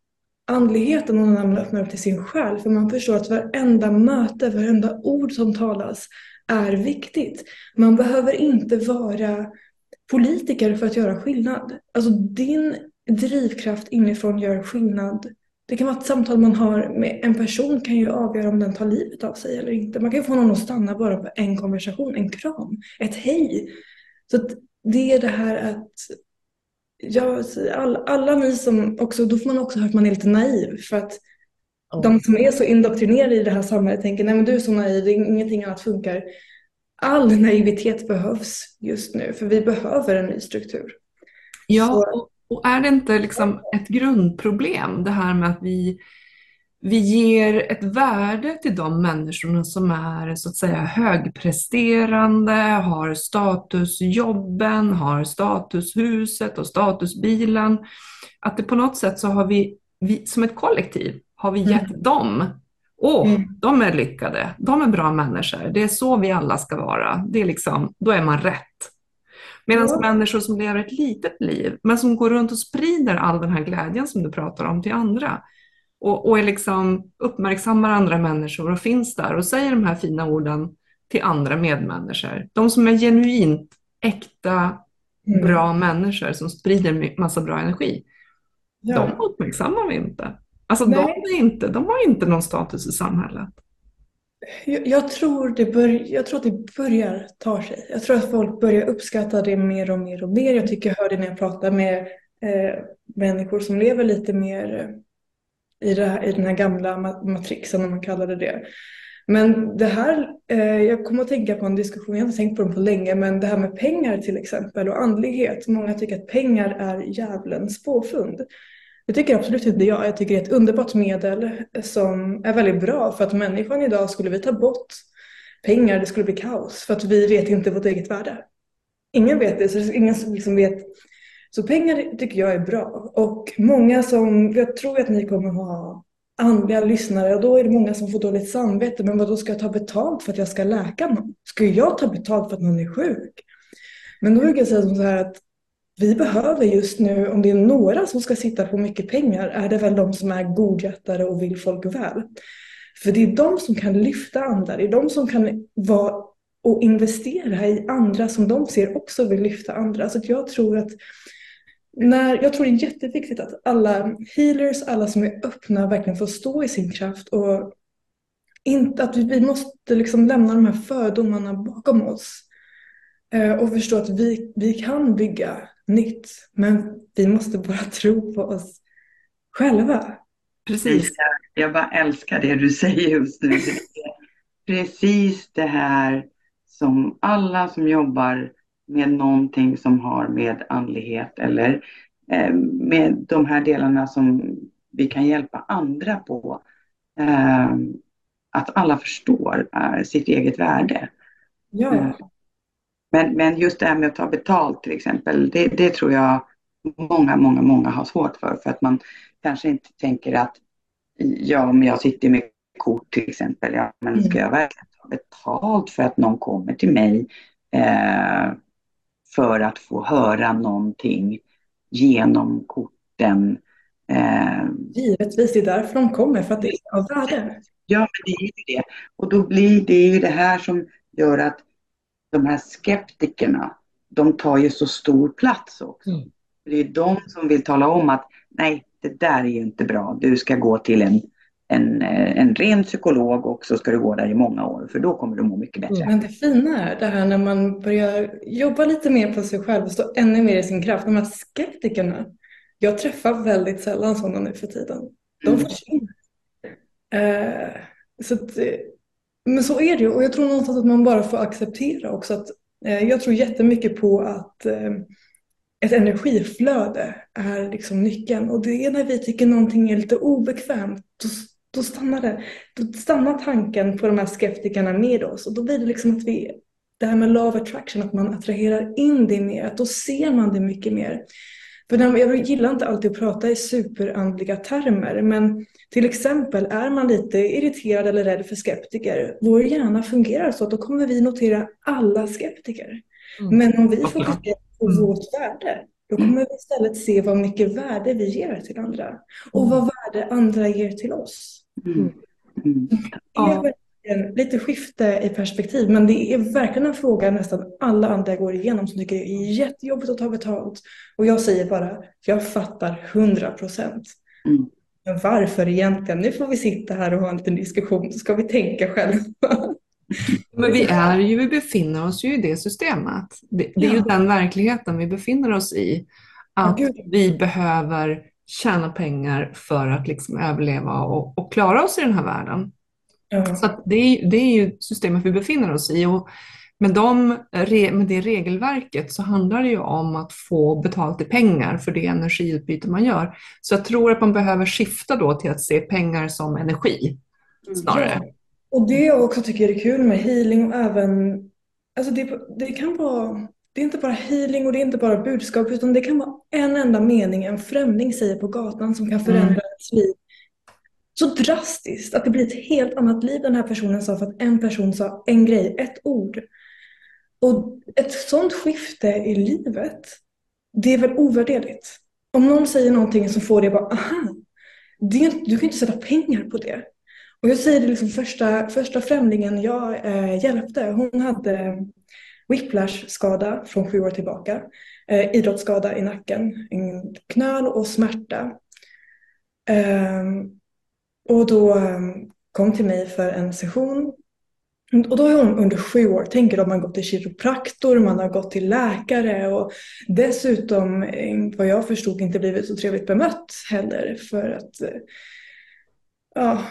andligheten och när man öppnar upp till sin själ. För man förstår att varenda möte, varenda ord som talas är viktigt. Man behöver inte vara politiker för att göra skillnad. Alltså din drivkraft inifrån gör skillnad. Det kan vara ett samtal man har med en person kan ju avgöra om den tar livet av sig eller inte. Man kan få någon att stanna bara på en konversation, en kram, ett hej. Så det är det här att ja, all, alla ni som också, då får man också höra att man är lite naiv för att oh. de som är så indoktrinerade i det här samhället tänker nej men du är så naiv, ingenting annat funkar. All naivitet behövs just nu för vi behöver en ny struktur. Ja, och, och är det inte liksom ett grundproblem det här med att vi vi ger ett värde till de människorna som är så att säga högpresterande, har statusjobben, har statushuset och statusbilen. Att det på något sätt så har vi, vi som ett kollektiv, har vi gett mm. dem Åh, oh, mm. de är lyckade, de är bra människor, det är så vi alla ska vara. Det är liksom, då är man rätt. Medan ja. människor som lever ett litet liv, men som går runt och sprider all den här glädjen som du pratar om till andra, och, och är liksom, uppmärksammar andra människor och finns där och säger de här fina orden till andra medmänniskor. De som är genuint äkta, mm. bra människor som sprider massa bra energi. Ja. De uppmärksammar vi inte. Alltså de, är inte, de har inte någon status i samhället. Jag, jag, tror det bör, jag tror att det börjar ta sig. Jag tror att folk börjar uppskatta det mer och mer och mer. Jag tycker jag hör det när jag pratar med eh, människor som lever lite mer eh, i, det, i den här gamla matrixen om man kallar det det. Men det här, eh, jag kommer att tänka på en diskussion, jag har inte tänkt på den på länge, men det här med pengar till exempel och andlighet. Många tycker att pengar är djävulens påfund. Det tycker absolut typ inte jag. Jag tycker det är ett underbart medel som är väldigt bra för att människan idag, skulle vi ta bort pengar, det skulle bli kaos för att vi vet inte vårt eget värde. Ingen vet det, så det ingen som liksom vet så pengar tycker jag är bra. Och många som, jag tror att ni kommer ha andliga lyssnare och då är det många som får dåligt samvete. Men vad då ska jag ta betalt för att jag ska läka någon? Ska jag ta betalt för att någon är sjuk? Men då brukar jag säga som så här att vi behöver just nu, om det är några som ska sitta på mycket pengar, är det väl de som är godhjärtade och vill folk väl. För det är de som kan lyfta andra, det är de som kan vara och investera i andra som de ser också vill lyfta andra. Så jag tror att när, jag tror det är jätteviktigt att alla healers, alla som är öppna, verkligen får stå i sin kraft och inte att vi, vi måste liksom lämna de här fördomarna bakom oss eh, och förstå att vi, vi kan bygga nytt, men vi måste bara tro på oss själva. Precis, jag bara älskar det du säger just nu. Precis det här som alla som jobbar med någonting som har med andlighet eller eh, med de här delarna som vi kan hjälpa andra på. Eh, att alla förstår eh, sitt eget värde. Ja. Men, men just det här med att ta betalt till exempel, det, det tror jag många, många, många har svårt för. För att man kanske inte tänker att ja, om jag sitter med kort till exempel, ja, men ska mm. jag verkligen ta betalt för att någon kommer till mig? Eh, för att få höra någonting genom korten. Eh, Givetvis, det är därför de kommer, för att det är av värde. Ja, men det är ju det. Och då blir det ju det här som gör att de här skeptikerna, de tar ju så stor plats också. Mm. Det är de som vill tala om att nej, det där är ju inte bra. Du ska gå till en, en, en ren psykolog och så ska du gå där i många år för då kommer du må mycket bättre. Men det fina är det här när man börjar jobba lite mer på sig själv och stå ännu mer i sin kraft. De här skeptikerna, jag träffar väldigt sällan sådana nu för tiden. De mm. försvinner. Eh, så att, men så är det ju och jag tror någonstans att man bara får acceptera också att eh, jag tror jättemycket på att eh, ett energiflöde är liksom nyckeln och det är när vi tycker någonting är lite obekvämt då, då stannar det. Då stannar tanken på de här skeptikerna med oss och då blir det liksom att vi det här med love attraction, att man attraherar in det mer, att då ser man det mycket mer. För jag gillar inte alltid att prata i superandliga termer, men till exempel är man lite irriterad eller rädd för skeptiker, vår hjärna fungerar så att då kommer vi notera alla skeptiker. Mm. Men om vi fokuserar på mm. vårt värde, då kommer vi istället se vad mycket värde vi ger till andra och vad värde andra ger till oss. Mm. Mm. Lite skifte i perspektiv, men det är verkligen en fråga nästan alla andra går igenom som tycker det är jättejobbigt att ta betalt. Och jag säger bara, jag fattar hundra procent. Mm. Men varför egentligen? Nu får vi sitta här och ha en liten diskussion så ska vi tänka själva. Men vi är ju, vi befinner oss ju i det systemet. Det, det är ja. ju den verkligheten vi befinner oss i. Att ja, vi behöver tjäna pengar för att liksom överleva och, och klara oss i den här världen. Ja. Så det, är, det är ju systemet vi befinner oss i. Och med, de, med det regelverket så handlar det ju om att få betalt i pengar för det energiutbyte man gör. Så jag tror att man behöver skifta då till att se pengar som energi snarare. Ja. Och det jag också tycker är kul med healing och även, alltså det, det kan vara, det är inte bara healing och det är inte bara budskap utan det kan vara en enda mening en främling säger på gatan som kan förändra mm. ens liv så drastiskt att det blir ett helt annat liv den här personen sa för att en person sa en grej, ett ord. Och ett sånt skifte i livet, det är väl ovärderligt. Om någon säger någonting så får det bara, aha, det, du kan inte sätta pengar på det. Och jag säger det liksom första, första främlingen jag eh, hjälpte, hon hade whiplash-skada från sju år tillbaka. Eh, idrottsskada i nacken, en knöl och smärta. Eh, och då ehm, kom till mig för en session. Och då har hon under sju år, tänker om man gått till kiropraktor, man har gått till läkare och dessutom, eh, vad jag förstod, inte blivit så trevligt bemött heller. För att, eh, ja,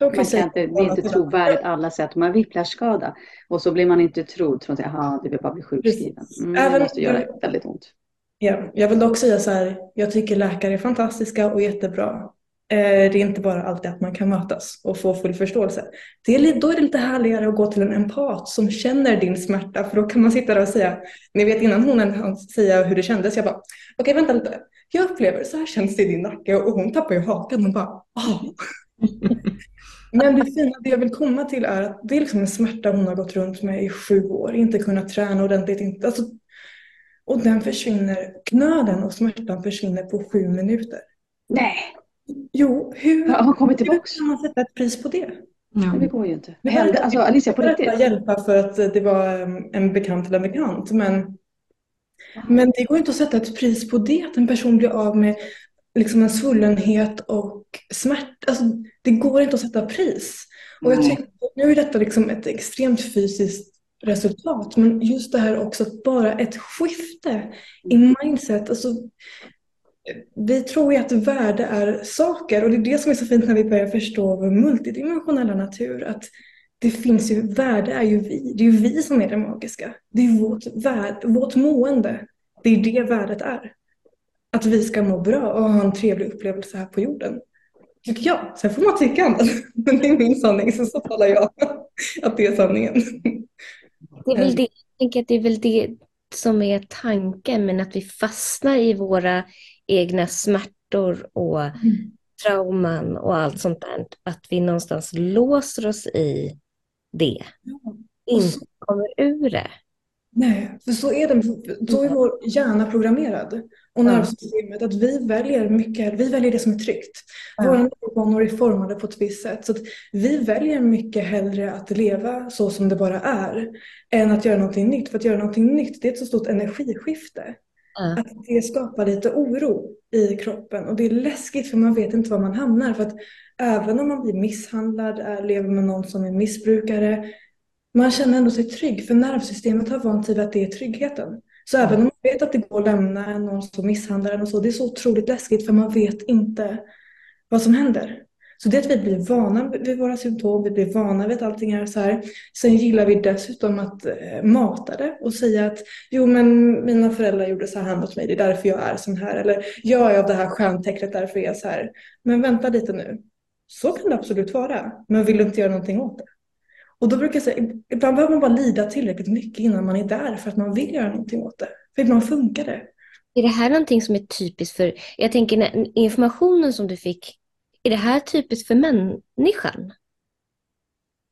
man kan inte, det är inte trovärdigt alla säger att man har whiplashskada och så blir man inte trodd. Tror att det vill bara bli sjukskriven. Mm, det måste göra väldigt ont. Ja, jag vill dock säga så här, jag tycker läkare är fantastiska och jättebra. Eh, det är inte bara alltid att man kan mötas och få full förståelse. Det är, då är det lite härligare att gå till en empat som känner din smärta för då kan man sitta där och säga, ni vet innan hon hann säga hur det kändes, jag bara, okej okay, vänta lite, jag upplever så här känns det i din nacke och hon tappar ju hakan och bara, ah. Men det fina, det jag vill komma till är att det är liksom en smärta hon har gått runt med i sju år, inte kunnat träna ordentligt. Inte, alltså, och den försvinner, knölen och smärtan försvinner på sju minuter. Nej! Jo, hur, har hon kommit tillbaka? hur kan man sätta ett pris på det? Ja. Det går ju inte. Det hände, alltså, Alicia, på riktigt? hjälpa för att det var um, en bekant eller en bekant, men, men det går inte att sätta ett pris på det, att en person blir av med liksom en svullenhet och smärta. Alltså, det går inte att sätta pris. Och jag tycker, nu är detta liksom ett extremt fysiskt resultat, men just det här också att bara ett skifte i mm. mindset. Alltså, vi tror ju att värde är saker och det är det som är så fint när vi börjar förstå vår multidimensionella natur. Att det finns ju, värde är ju vi. Det är ju vi som är det magiska. Det är vårt, värde, vårt mående. Det är det värdet är att vi ska må bra och ha en trevlig upplevelse här på jorden. Tycker jag. Sen får man tycka annat. Men det är min sanning, så, så talar jag att det är sanningen. Det är väl det, jag tänker att det är väl det som är tanken, men att vi fastnar i våra egna smärtor och mm. trauman och allt sånt där. Att vi någonstans låser oss i det. Ja. Inte kommer ur det. Nej, för så är, det, så är vår hjärna programmerad. Och nervsystemet, att vi väljer mycket, vi väljer det som är tryggt. Våra nervbanor är formade på ett visst sätt. Så att vi väljer mycket hellre att leva så som det bara är, än att göra någonting nytt. För att göra någonting nytt, det är ett så stort energiskifte. Mm. Att det skapar lite oro i kroppen och det är läskigt för man vet inte var man hamnar. För att även om man blir misshandlad, lever med någon som är missbrukare, man känner ändå sig trygg för nervsystemet har vant sig vid att det är tryggheten. Så även om man vet att det går att lämna någon som misshandlar en och så, det är så otroligt läskigt för man vet inte vad som händer. Så det är att vi blir vana vid våra symptom, vi blir vana vid att allting är så här. Sen gillar vi dessutom att eh, mata det och säga att jo men mina föräldrar gjorde så här mot mig, det är därför jag är sån här. Eller jag är av det här stjärntecknet, därför är jag så här. Men vänta lite nu. Så kan det absolut vara, men vill du inte göra någonting åt det? Och då brukar jag säga, ibland behöver man bara lida tillräckligt mycket innan man är där för att man vill göra någonting åt det. För ibland funkar det. Är det här någonting som är typiskt för, jag tänker när informationen som du fick, är det här typiskt för människan?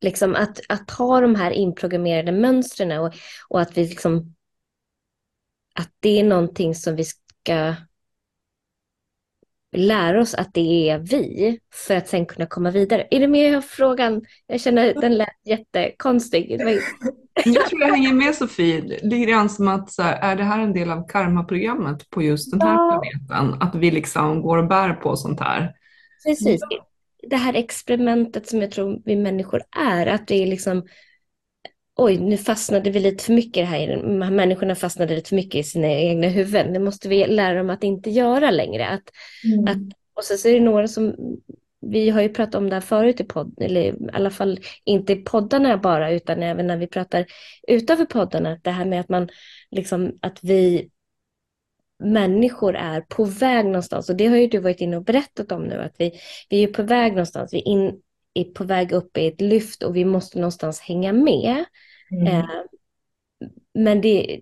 Liksom att, att ha de här inprogrammerade mönstren och, och att vi liksom, att det är någonting som vi ska lära oss att det är vi för att sen kunna komma vidare. Är det med i frågan? Jag känner att den lät jättekonstig. Jag tror jag hänger med Sofie. Lite grann som att så här, är det här en del av karmaprogrammet på just den här ja. planeten? Att vi liksom går och bär på sånt här. Precis. Det här experimentet som jag tror vi människor är, att det är liksom oj, nu fastnade vi lite för mycket i det här, människorna fastnade lite för mycket i sina egna huvuden. Det måste vi lära dem att inte göra längre. Att, mm. att, och så, så är det några som, vi har ju pratat om det här förut i podd, eller i alla fall inte i poddarna bara, utan även när vi pratar utanför poddarna, det här med att man, liksom, att vi människor är på väg någonstans. Och det har ju du varit inne och berättat om nu, att vi, vi är på väg någonstans. Vi in, är på väg upp i ett lyft och vi måste någonstans hänga med. Mm. Eh, men det,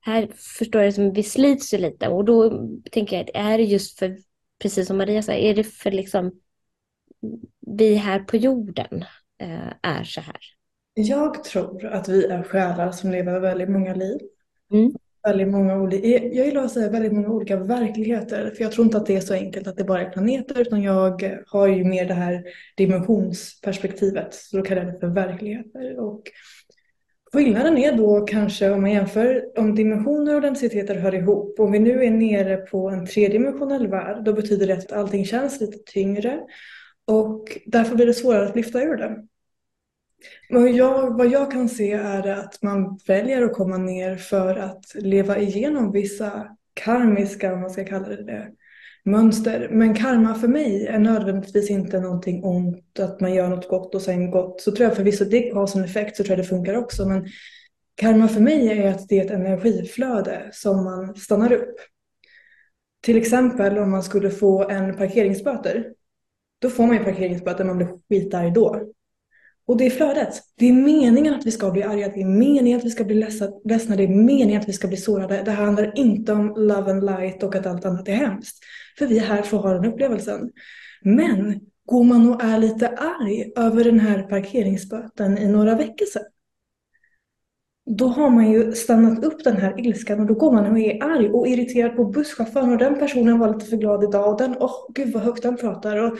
här förstår jag som vi slits ju lite och då tänker jag, är det just för, precis som Maria sa, är det för liksom vi här på jorden eh, är så här? Jag tror att vi är själar som lever väldigt många liv. Mm väldigt många olika, jag gillar att säga väldigt många olika verkligheter. För jag tror inte att det är så enkelt att det bara är planeter utan jag har ju mer det här dimensionsperspektivet. Så då kallar jag det för verkligheter. Och skillnaden är då kanske om man jämför om dimensioner och densiteter hör ihop. Om vi nu är nere på en tredimensionell värld då betyder det att allting känns lite tyngre. Och därför blir det svårare att lyfta ur det. Vad jag, vad jag kan se är att man väljer att komma ner för att leva igenom vissa karmiska, om man ska kalla det det, mönster. Men karma för mig är nödvändigtvis inte någonting ont, att man gör något gott och sen gott. Så tror jag förvisso det har som effekt så tror jag det funkar också. Men karma för mig är att det är ett energiflöde som man stannar upp. Till exempel om man skulle få en parkeringsböter. Då får man ju parkeringsböter, man blir skitarg då. Och det är flödet. Det är meningen att vi ska bli arga, det är meningen att vi ska bli ledsna, det är meningen att vi ska bli sårade. Det handlar inte om love and light och att allt annat är hemskt. För vi är här för att ha den upplevelsen. Men går man och är lite arg över den här parkeringsböten i några veckor sedan, då har man ju stannat upp den här ilskan och då går man och är arg och irriterad på busschauffören och den personen var lite för glad idag och den, åh oh, gud vad högt den pratar och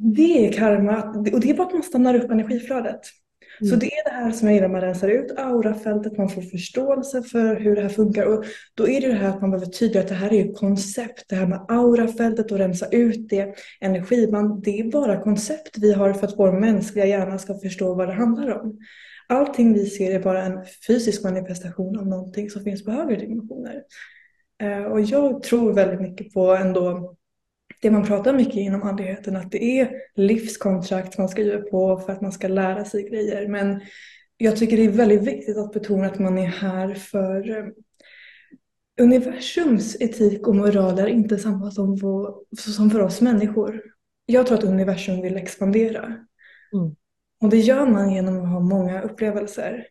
det är karma och det är bara att man stannar upp energiflödet. Mm. Så det är det här som jag gillar, man rensar ut aurafältet, man får förståelse för hur det här funkar och då är det det här att man behöver tydliggöra att det här är ju koncept, det här med aurafältet och rensa ut det, energi, man, det är bara koncept vi har för att vår mänskliga hjärna ska förstå vad det handlar om. Allting vi ser är bara en fysisk manifestation av någonting som finns på högre dimensioner. Eh, och jag tror väldigt mycket på ändå det man pratar mycket inom andligheten, att det är livskontrakt man ska göra på för att man ska lära sig grejer. Men jag tycker det är väldigt viktigt att betona att man är här för eh, universums etik och moral är inte samma som, som för oss människor. Jag tror att universum vill expandera. Mm. Och det gör man genom att ha många upplevelser.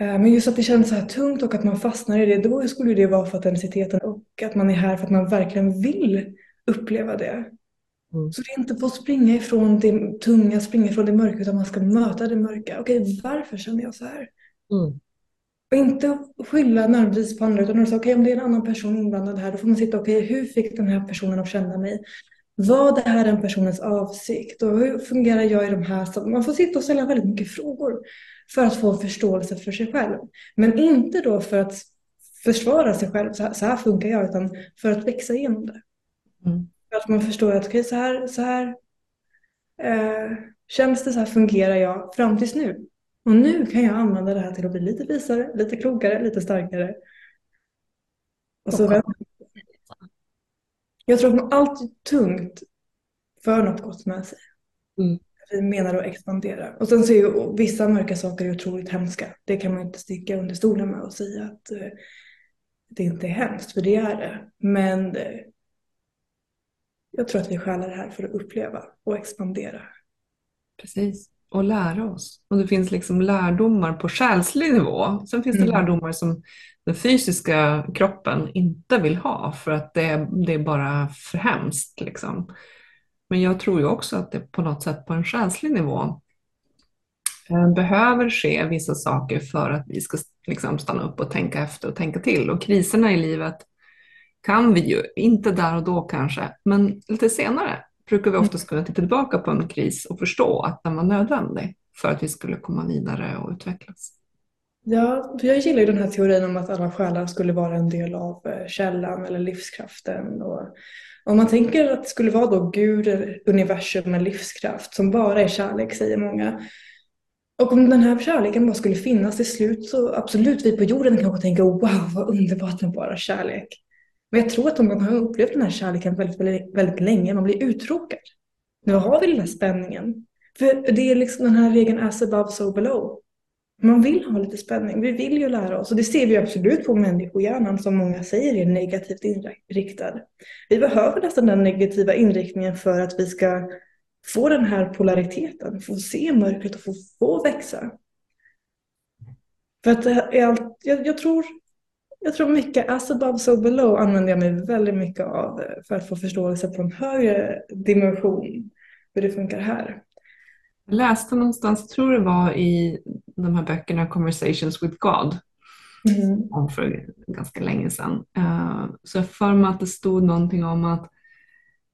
Eh, men just att det känns så här tungt och att man fastnar i det, då skulle det vara för att densiteten och att man är här för att man verkligen vill uppleva det. Mm. Så det är inte för att springa ifrån det tunga, springa ifrån det mörka, utan man ska möta det mörka. Okej, varför känner jag så här? Mm. Och inte skylla nödvändigtvis på andra, utan säga, okej, om det är en annan person inblandad här, då får man sitta, okej, hur fick den här personen att känna mig? Var det här den personens avsikt? Och hur fungerar jag i de här? Man får sitta och ställa väldigt mycket frågor för att få förståelse för sig själv. Men inte då för att försvara sig själv, så här, så här funkar jag, utan för att växa igenom det. Mm. Att man förstår att okay, så här, så här eh, känns det, så här fungerar jag fram tills nu. Och nu kan jag använda det här till att bli lite visare, lite klokare, lite starkare. Och så Och- jag tror att allt tungt för något gott med sig. Mm. Vi menar att expandera. Och sen så är ju vissa mörka saker är otroligt hemska. Det kan man inte sticka under stolen med och säga att eh, det inte är hemskt, för det är det. Men eh, jag tror att vi själar det här för att uppleva och expandera. Precis. Och lära oss. Och det finns liksom lärdomar på själslig nivå. Sen finns det Mm. lärdomar som den fysiska kroppen inte vill ha för att det är, det är bara för hemskt. Liksom. Men jag tror ju också att det på något sätt på en själslig nivå eh, behöver ske vissa saker för att vi ska liksom stanna upp och tänka efter och tänka till. Och kriserna i livet kan vi ju, inte där och då kanske, men lite senare brukar vi oftast kunna titta tillbaka på en kris och förstå att den var nödvändig för att vi skulle komma vidare och utvecklas. Ja, jag gillar ju den här teorin om att alla själar skulle vara en del av eh, källan eller livskraften. Och om man tänker att det skulle vara då Gud, eller universum med livskraft som bara är kärlek, säger många. Och om den här kärleken bara skulle finnas till slut så absolut, vi på jorden kanske tänker wow vad underbart med bara kärlek. Men jag tror att om man har upplevt den här kärleken väldigt, väldigt, väldigt länge, man blir uttråkad. Nu har vi den här spänningen. För det är liksom den här regeln as above so below. Man vill ha lite spänning, vi vill ju lära oss och det ser vi absolut på människohjärnan som många säger är negativt inriktad. Vi behöver nästan den negativa inriktningen för att vi ska få den här polariteten, få se mörkret och få, få växa. För att det är allt, jag, jag, tror, jag tror mycket as above so below använder jag mig väldigt mycket av eh, för att få förståelse på en högre dimension hur det funkar här. Jag läste någonstans, tror det var i de här böckerna Conversations with God, Mm. om för ganska länge sedan. Eh, Så jag för mig att det stod någonting om att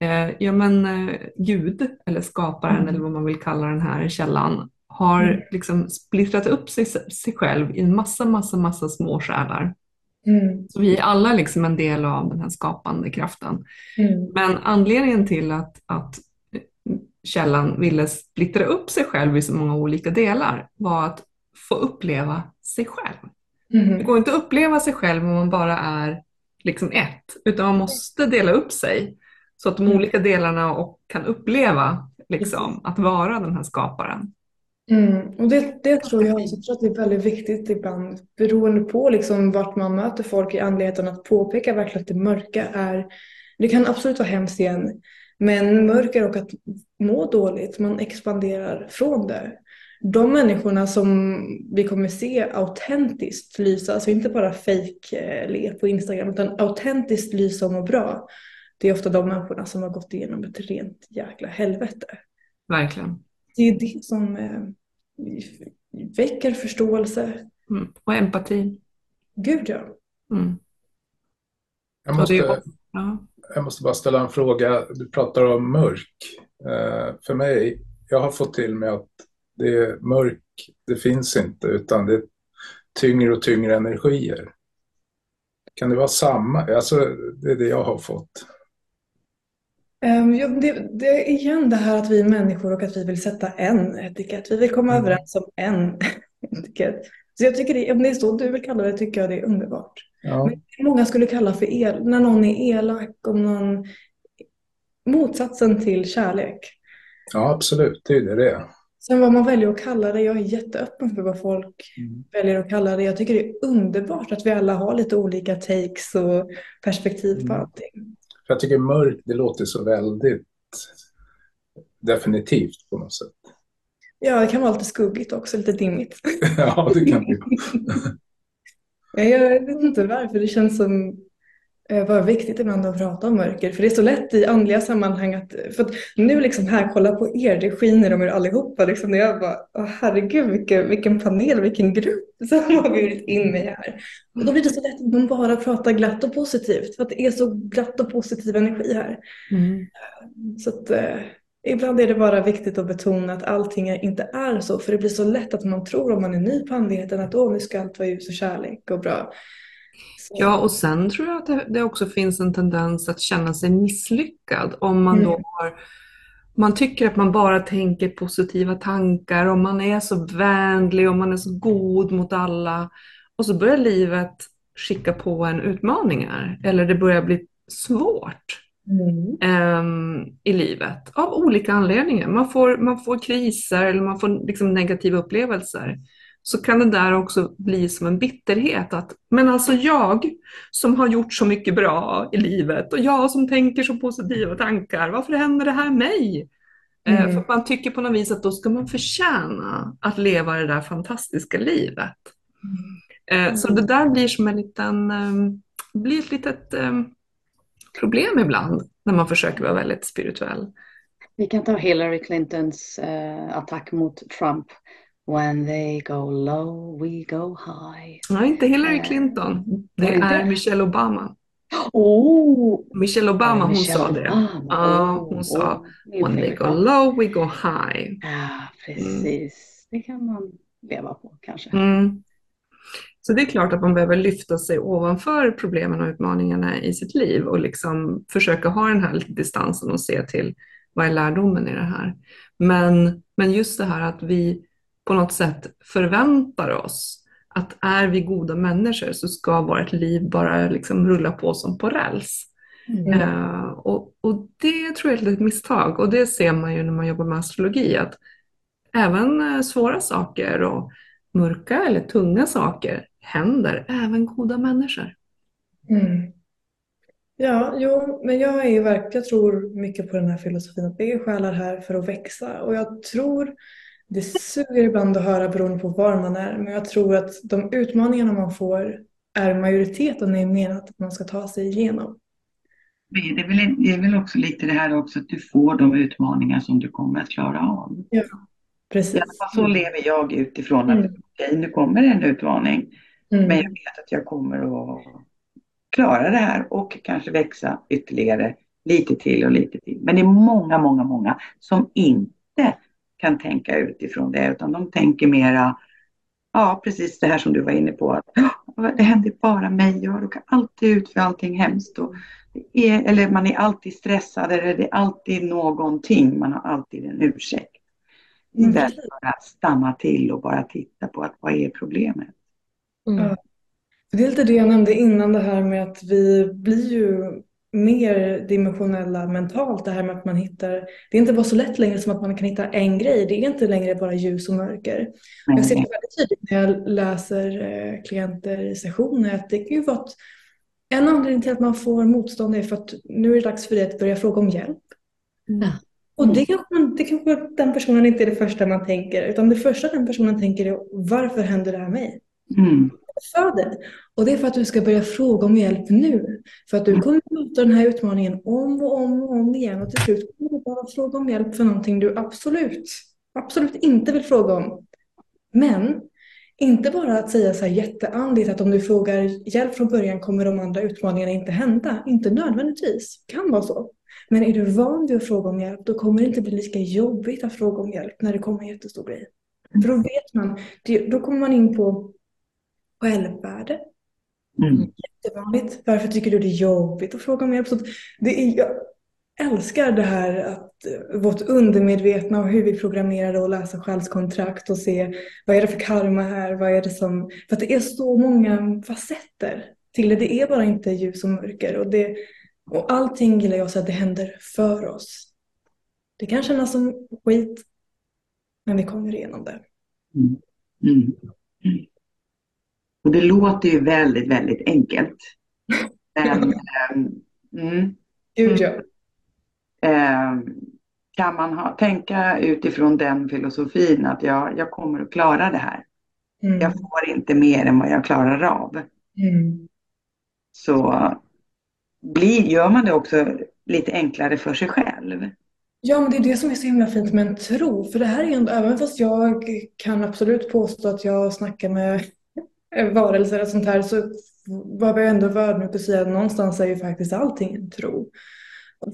eh, ja, men, Gud, eller skaparen, Mm. eller vad man vill kalla den här källan, har Mm. liksom splittrat upp sig, sig själv i en massa, massa, massa små själar. Mm. Så vi är alla liksom en del av den här skapande kraften. Mm. Men anledningen till att, att källan ville splittra upp sig själv i så många olika delar var att få uppleva sig själv. Det Mm. går inte att uppleva sig själv om man bara är liksom ett, utan man måste dela upp sig så att de Mm. olika delarna och kan uppleva liksom, att vara den här skaparen. Mm. Och det, det tror jag också. Jag tror att det är väldigt viktigt ibland beroende på liksom vart man möter folk i andligheten att påpeka verkligen att det mörka är det kan absolut vara hemskt igen men mörker och att må dåligt, man expanderar från det. De människorna som vi kommer se autentiskt lysa, alltså inte bara fake eh, le på Instagram utan autentiskt lysa och må bra. Det är ofta de människorna som har gått igenom ett rent jäkla helvete. Verkligen. Det är det som eh, väcker förståelse. Mm. Och empati. Gud ja. Mm. Jag det är- måste, Ja. jag måste bara ställa en fråga. Du pratar om mörk. Eh, för mig, jag har fått till mig att det är mörk, det finns inte, utan det är tyngre och tyngre energier. Kan det vara samma? Alltså, det är det jag har fått. Um, ja, det, det är igen det här att vi är människor och att vi vill sätta en etikett. Vi vill komma Mm. överens om en etikett. Så jag tycker det, om det är så du vill kalla det tycker jag det är underbart. Ja, Men många skulle kalla för el, när någon är elak, om någon motsatsen till kärlek. ja absolut, det är det det. Sen vad man väljer att kalla det, jag är jätteöppen för vad folk Mm. väljer att kalla det. Jag tycker det är underbart att vi alla har lite olika takes och perspektiv på Mm. allting. För jag tycker mörk, det låter så väldigt definitivt på något sätt. Ja, det kan vara lite skuggigt också, lite dimmigt. ja, det kan det Ja, Jag vet inte varför det känns som eh, bara viktigt ibland att prata om mörker. För det är så lätt i andliga sammanhang att, för att nu liksom här, kolla på er, det skiner om er allihopa. Liksom, när jag bara, åh, herregud vilken, vilken panel, vilken grupp som har bjudit in mig här. Och då blir det så lätt att man bara pratar glatt och positivt. För att det är så glatt och positiv energi här. Mm. Så att eh, ibland är det bara viktigt att betona att allting inte är så. För det blir så lätt att man tror om man är ny på andligheten att åh, nu ska allt vara ljus och kärlek och bra. Ja, och sen tror jag att det, också finns en tendens att känna sig misslyckad om man då Mm. har man tycker att man bara tänker positiva tankar och man är så vänlig och man är så god mot alla. Och så börjar livet skicka på en utmaningar eller det börjar bli svårt Mm. ehm, i livet av olika anledningar. Man får, man får kriser eller man får liksom negativa upplevelser. Så kan det där också bli som en bitterhet att, men alltså jag som har gjort så mycket bra i livet och jag som tänker så positiva tankar, varför händer det här mig? Eh, Mm. För man tycker på något vis att då ska man förtjäna att leva det där fantastiska livet. Eh, Så det där blir som en liten, ehm, blir ett litet ehm, problem ibland när man försöker vara väldigt spirituell. Vi kan ta Hillary Clintons eh, attack mot Trump. When they go low, we go high. Nej, inte Hillary Eh, Clinton. Det är Michelle Obama. Oh, Michelle Obama, hon Michelle sa det. Obama. Ja, Oh, hon sa oh, min When they go low, we go high. Ja, precis. Det kan man leva på kanske. Mm. Så det är klart att man behöver lyfta sig ovanför problemen och utmaningarna i sitt liv och liksom försöka ha den här distansen och se till vad är lärdomen i det här. Men, men just det här att vi på något sätt förväntar oss att är vi goda människor så ska vårt liv bara liksom rulla på som på räls. Mm. Eh, och, och det tror jag är ett misstag och det ser man ju när man jobbar med astrologi att även eh, svåra saker och mörka eller tunga saker händer även goda människor. Mm. Ja, jo, men jag är jag tror mycket på den här filosofin att vi är själar här för att växa och jag tror det suger ibland att höra beroende på var man är, men jag tror att de utmaningarna man får är majoriteten är menat att man ska ta sig igenom. Det är, väl, det är väl också lite det här också att du får de utmaningar som du kommer att klara av. I Precis. fall så lever jag utifrån att Mm. okej, nu kommer en utmaning. Mm. Men jag vet att jag kommer att klara det här och kanske växa ytterligare lite till och lite till. Men det är många, många, många som inte kan tänka utifrån det utan de tänker mera, ja precis det här som du var inne på, att "Åh, det händer bara mig, jag råkar alltid ut för allting hemskt. Och det är, eller man är alltid stressad eller det är alltid någonting, man har alltid en ursäkt. Mm, Istället för att stanna till och bara titta på att vad är problemet? Mm. Det är lite det jag nämnde innan det här med att vi blir ju mer dimensionella mentalt. Det här med att man hittar, det är inte bara så lätt längre som att man kan hitta en grej. Det är inte längre bara ljus och mörker. Jag ser det väldigt tydligt när jag läser eh, klienter i sessioner att det kan ju vara att en anledning till att man får motstånd är för att nu är det dags för dig att börja fråga om hjälp. Ja. Och det kanske, det kanske den personen inte är det första man tänker, utan det första den personen tänker är varför händer det här mig? Mm för. Och det är för att du ska börja fråga om hjälp nu. För att du kommer möta den här utmaningen om och om och om igen och till slut kommer du bara fråga om hjälp för någonting du absolut, absolut inte vill fråga om. Men inte bara att säga så här jätteandligt att om du frågar hjälp från början kommer de andra utmaningarna inte hända. Inte nödvändigtvis. kan vara så. Men är du van vid att fråga om hjälp då kommer det inte bli lika jobbigt att fråga om hjälp när det kommer en jättestor grej. För då vet man, då kommer man in på självvärde. Mm. Jättevanligt. Varför tycker du det är jobbigt att fråga om hjälp? Så det är, jag älskar det här att eh, vårt undermedvetna och hur vi programmerar att läsa själskontrakt och se vad är det för karma här? Vad är det som... För att det är så många facetter till det. Det är bara inte ljus och mörker. Och, det, och allting gillar jag så att det händer för oss. Det kan kännas som skit, men vi kommer igenom det. Mm. Mm. Och det låter ju väldigt, väldigt enkelt. Men, ehm, mm, Gud ja. ehm, kan man ha, tänka utifrån den filosofin att jag, jag kommer att klara det här. Mm. Jag får inte mer än vad jag klarar av. Mm. Så blir, gör man det också lite enklare för sig själv. Ja, men det är det som är så himla fint med en tro. För det här är ändå, även fast jag kan absolut påstå att jag snackar med varelser och sånt här så var jag ändå nog att säga att någonstans är ju faktiskt allting en tro.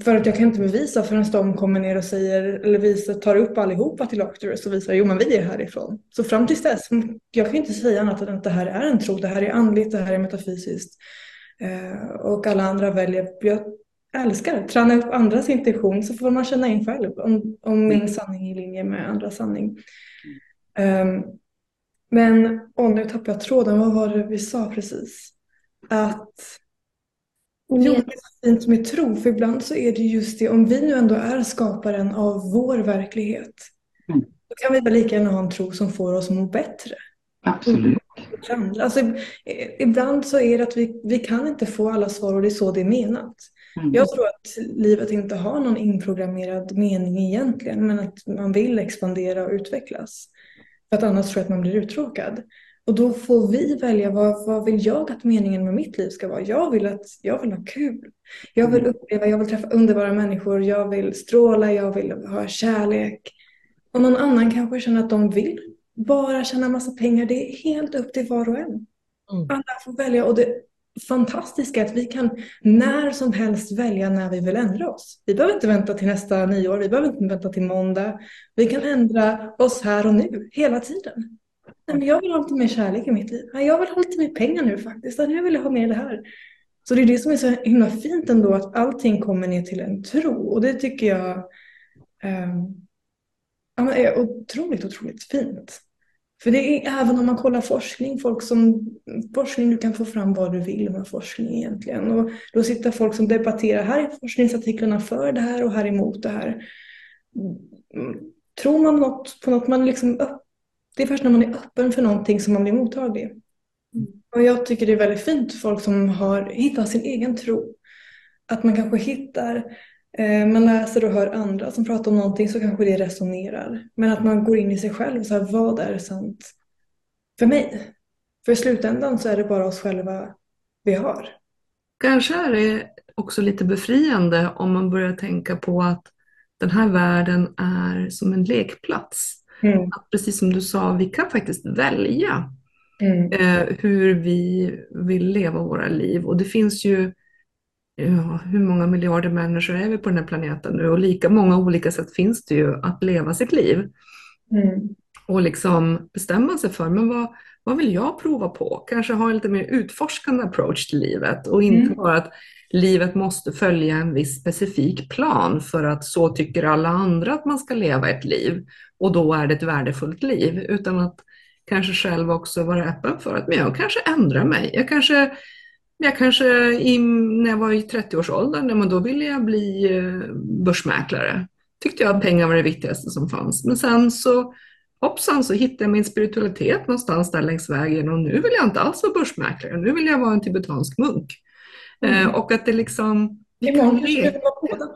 För att jag kan inte bevisa förrän de kommer ner och säger, eller visar, tar upp allihopa till Arcturus och visar, jo men vi är härifrån. Så fram tills dess, jag kan inte säga annat än att det här är en tro, det här är andligt, det här är metafysiskt. Eh, och alla andra väljer, jag älskar träna upp andras intention så får man känna in själv om, om min sanning är i linje med andras sanning. Um, men, åh nu tappade jag tråden, vad var det vi sa precis? Att Jo, det är fint med tro, för ibland så är det just det, om vi nu ändå är skaparen av vår verklighet, mm. då kan vi väl lika gärna ha en tro som får oss att må bättre. Absolut. Alltså, ibland så är det att vi, vi kan inte få alla svar och det är så det är menat. Mm. Jag tror att livet inte har någon inprogrammerad mening egentligen, men att man vill expandera och utvecklas. För att annars tror jag att man blir uttråkad. Och då får vi välja vad, vad vill jag att meningen med mitt liv ska vara. Jag vill, att, jag vill ha kul. Jag vill mm. uppleva, jag vill träffa underbara människor. Jag vill stråla, jag vill ha kärlek. Och någon annan kanske känner att de vill bara tjäna massa pengar. Det är helt upp till var och en. Mm. Alla får välja. Och det fantastiska att vi kan när som helst välja när vi vill ändra oss. Vi behöver inte vänta till nästa nyår. Vi behöver inte vänta till måndag. Vi kan ändra oss här och nu, hela tiden. Nej, men jag vill ha lite mer kärlek i mitt liv. Jag vill ha lite mer pengar nu faktiskt. Jag vill ha mer det här. Så det är det som är så himla fint ändå, att allting kommer ner till en tro. Och det tycker jag eh, är otroligt, otroligt fint. För det är även om man kollar forskning, folk som, forskning du kan få fram vad du vill med forskning egentligen. Och då sitter folk som debatterar, här är forskningsartiklarna för det här och här emot det här. Tror man något, på något, man liksom det är först när man är öppen för någonting som man blir mottaglig. Mm. Och jag tycker det är väldigt fint folk som har hittat sin egen tro. Att man kanske hittar, man läser och hör andra som pratar om någonting så kanske det resonerar. Men att man går in i sig själv och säger vad är sant för mig? För i slutändan så är det bara oss själva vi har. Kanske är det också lite befriande om man börjar tänka på att den här världen är som en lekplats. Mm. Att precis som du sa, vi kan faktiskt välja mm. eh, hur vi vill leva våra liv. Och det finns ju, ja, hur många miljarder människor är vi på den här planeten nu? Och lika många olika sätt finns det ju att leva sitt liv. Mm. Och liksom bestämma sig för, men vad, vad vill jag prova på? Kanske ha en lite mer utforskande approach till livet och inte mm. bara att livet måste följa en viss specifik plan för att så tycker alla andra att man ska leva ett liv och då är det ett värdefullt liv, utan att kanske själv också vara öppen för att men jag kanske ändrar mig. Jag kanske, jag kanske i, när jag var i 30-årsåldern, då ville jag bli eh, börsmäklare. Tyckte jag att pengar var det viktigaste som fanns. Men sen så hoppsan så hittade jag min spiritualitet någonstans där längs vägen och nu vill jag inte alls vara börsmäklare, nu vill jag vara en tibetansk munk. Mm. Eh, och att det liksom... Det kan vara båda.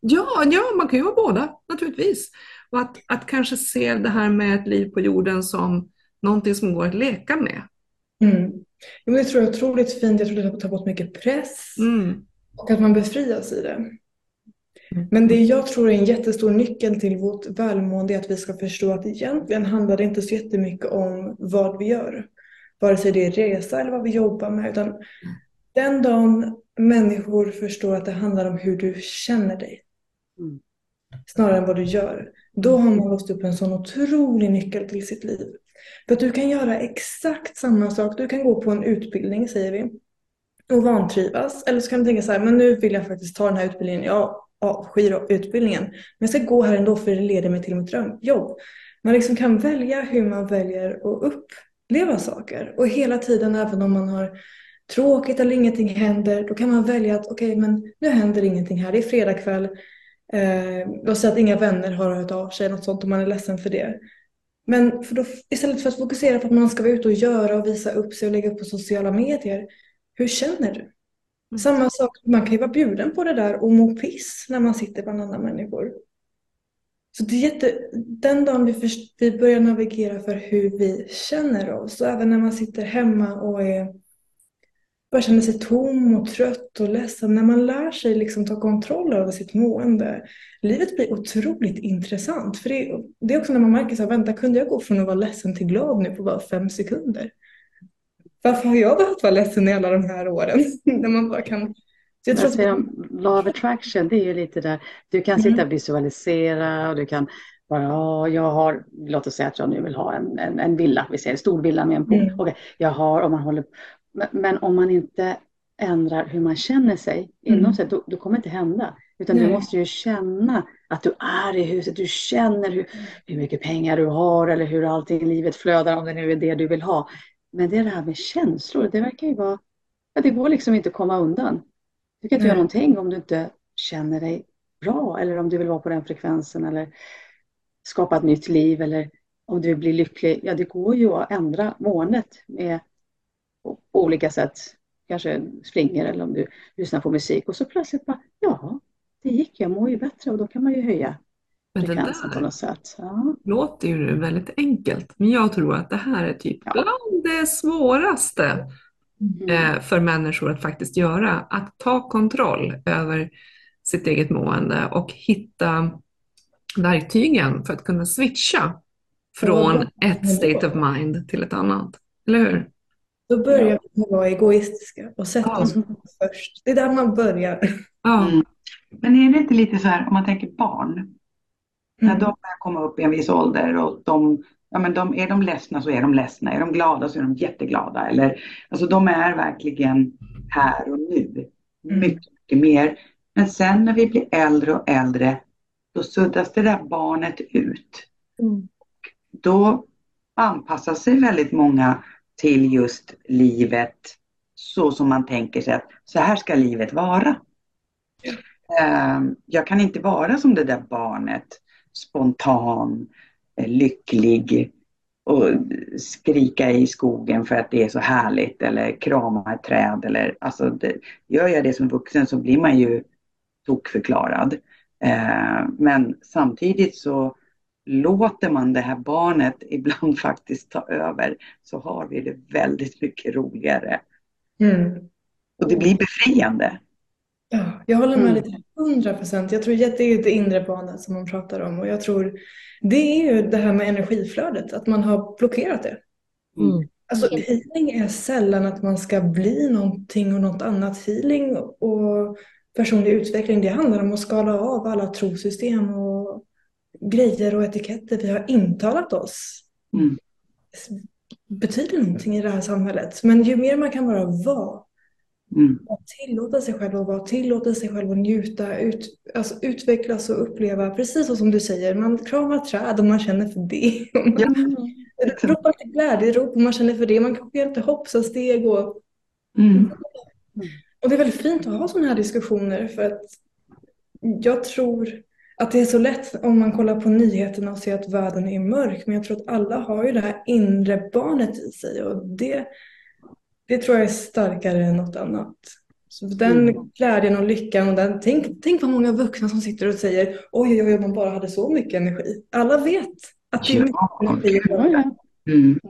Ja, ja, man kan ju vara båda naturligtvis. Och att, att kanske se det här med ett liv på jorden som någonting som går att leka med. Mm. Jo, det tror jag är otroligt fint. Jag tror det tar bort mycket press mm. och att man befrias i det. Mm. Men det jag tror är en jättestor nyckel till vårt välmående är att vi ska förstå att egentligen handlar det inte så jättemycket om vad vi gör. Vare sig det är resa eller vad vi jobbar med. Utan den dagen människor förstår att det handlar om hur du känner dig. Mm. Snarare än vad du gör. Då har man låst upp en sån otrolig nyckel till sitt liv. För att du kan göra exakt samma sak. Du kan gå på en utbildning, säger vi, och vantrivas. Eller så kan du tänka så här, men nu vill jag faktiskt ta den här utbildningen. Jag avskyr utbildningen. Men jag ska gå här ändå för det leder mig till mitt drömjobb. Man liksom kan välja hur man väljer att uppleva saker. Och hela tiden, även om man har tråkigt eller ingenting händer, då kan man välja att okej, okay, men nu händer ingenting här. Det är fredagkväll. Eh, låt säga att inga vänner har hört av sig, något sånt, om man är ledsen för det. Men för då, istället för att fokusera på att man ska vara ute och göra och visa upp sig och lägga upp på sociala medier, hur känner du? Mm. Samma sak, man kan ju vara bjuden på det där och må piss när man sitter bland andra människor. Så det är jätte, den dagen vi, först, vi börjar navigera för hur vi känner oss, och även när man sitter hemma och är bara känner sig tom och trött och ledsen. När man lär sig liksom ta kontroll över sitt mående. Livet blir otroligt intressant. För det, är, det är också när man märker så här, vänta, kunde jag gå från att vara ledsen till glad nu på bara fem sekunder? Varför har jag behövt vara ledsen i alla de här åren? när man bara kan jag tror att säger, law of attraction, det är ju lite där, du kan sitta och visualisera och du kan bara, ja, jag har, låt oss säga att jag nu vill ha en, en, en villa, vi säger en stor villa med en pool. Mm. Okay, jag har, om man håller, men, om man inte ändrar hur man känner sig inom mm. sig, då, då kommer det inte hända. Utan Nej. du måste ju känna att du är i huset, du känner hur, hur mycket pengar du har eller hur allting i livet flödar, om det nu är det du vill ha. Men det är det här med känslor, det verkar ju vara, ja, det går liksom inte att komma undan. Du kan inte göra någonting om du inte känner dig bra eller om du vill vara på den frekvensen eller skapa ett nytt liv eller om du vill bli lycklig. Ja, det går ju att ändra måendet med på olika sätt. Kanske springer eller om du lyssnar på musik och så plötsligt bara, ja, det gick, jag mår ju bättre och då kan man ju höja frekvensen på något sätt. Ja. låter ju väldigt enkelt, men jag tror att det här är typ ja. bland det svåraste mm. för människor att faktiskt göra. Att ta kontroll över sitt eget mående och hitta verktygen för att kunna switcha från ett state of mind till ett annat. Eller hur? Då börjar vi med att vara egoistiska och sätta ja. oss först. Det är där man börjar. Ja. Mm. Men är det inte lite så här om man tänker barn? Mm. När de börjar komma upp i en viss ålder och de, ja, men de, är de ledsna så är de ledsna. Är de glada så är de jätteglada. Eller, alltså de är verkligen här och nu. Mm. Mycket, mycket mer. Men sen när vi blir äldre och äldre då suddas det där barnet ut. Mm. Då anpassar sig väldigt många till just livet så som man tänker sig att så här ska livet vara. Mm. Jag kan inte vara som det där barnet, spontan, eh, lycklig och skrika i skogen för att det är så härligt eller krama ett träd. Eller, alltså det, gör jag det som vuxen så blir man ju tokförklarad. Ehm, men samtidigt så låter man det här barnet ibland faktiskt ta över så har vi det väldigt mycket roligare. Mm. Och det blir befriande. Ja, jag håller med mm. dig hundra procent. Jag tror att det är det inre barnet som man pratar om och jag tror det är ju det här med energiflödet, att man har blockerat det. Mm. Alltså healing är sällan att man ska bli någonting och något annat. Healing och personlig utveckling, det handlar om att skala av alla trosystem och grejer och etiketter vi har intalat oss. Mm. betyder någonting i det här samhället. Men ju mer man kan bara vara Mm. Och tillåta sig själv att vara, tillåta sig själv att njuta, ut, alltså utvecklas och uppleva. Precis så som du säger, man kramar träd och man känner för det. Man ja. ropar till glädjerop och man känner för det. Man kanske gör lite hoppsasteg. Och... Mm. Och det är väldigt fint att ha sådana här diskussioner för att jag tror att det är så lätt om man kollar på nyheterna och ser att världen är mörk. Men jag tror att alla har ju det här inre barnet i sig och det, det tror jag är starkare än något annat. Så den mm. glädjen och lyckan och den, tänk, tänk vad många vuxna som sitter och säger oj, oj, oj, man bara hade så mycket energi. Alla vet att det är mycket energi. Mm.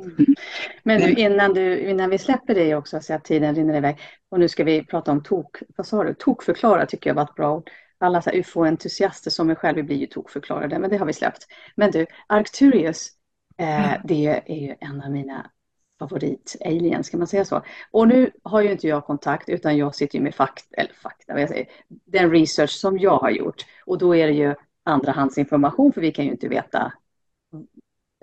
Men du, innan, du, innan vi släpper dig också, så att tiden rinner iväg, och nu ska vi prata om tok, vad sa du, tokförklara tycker jag var ett bra ord. Alla ufo-entusiaster som mig själv blir ju tokförklarade, men det har vi släppt. Men du, Arcturius, eh, det är ju en av mina favorit-aliens, kan man säga så? Och nu har ju inte jag kontakt, utan jag sitter ju med fakta, eller fakta, vad jag säger, den research som jag har gjort. Och då är det ju andrahandsinformation, för vi kan ju inte veta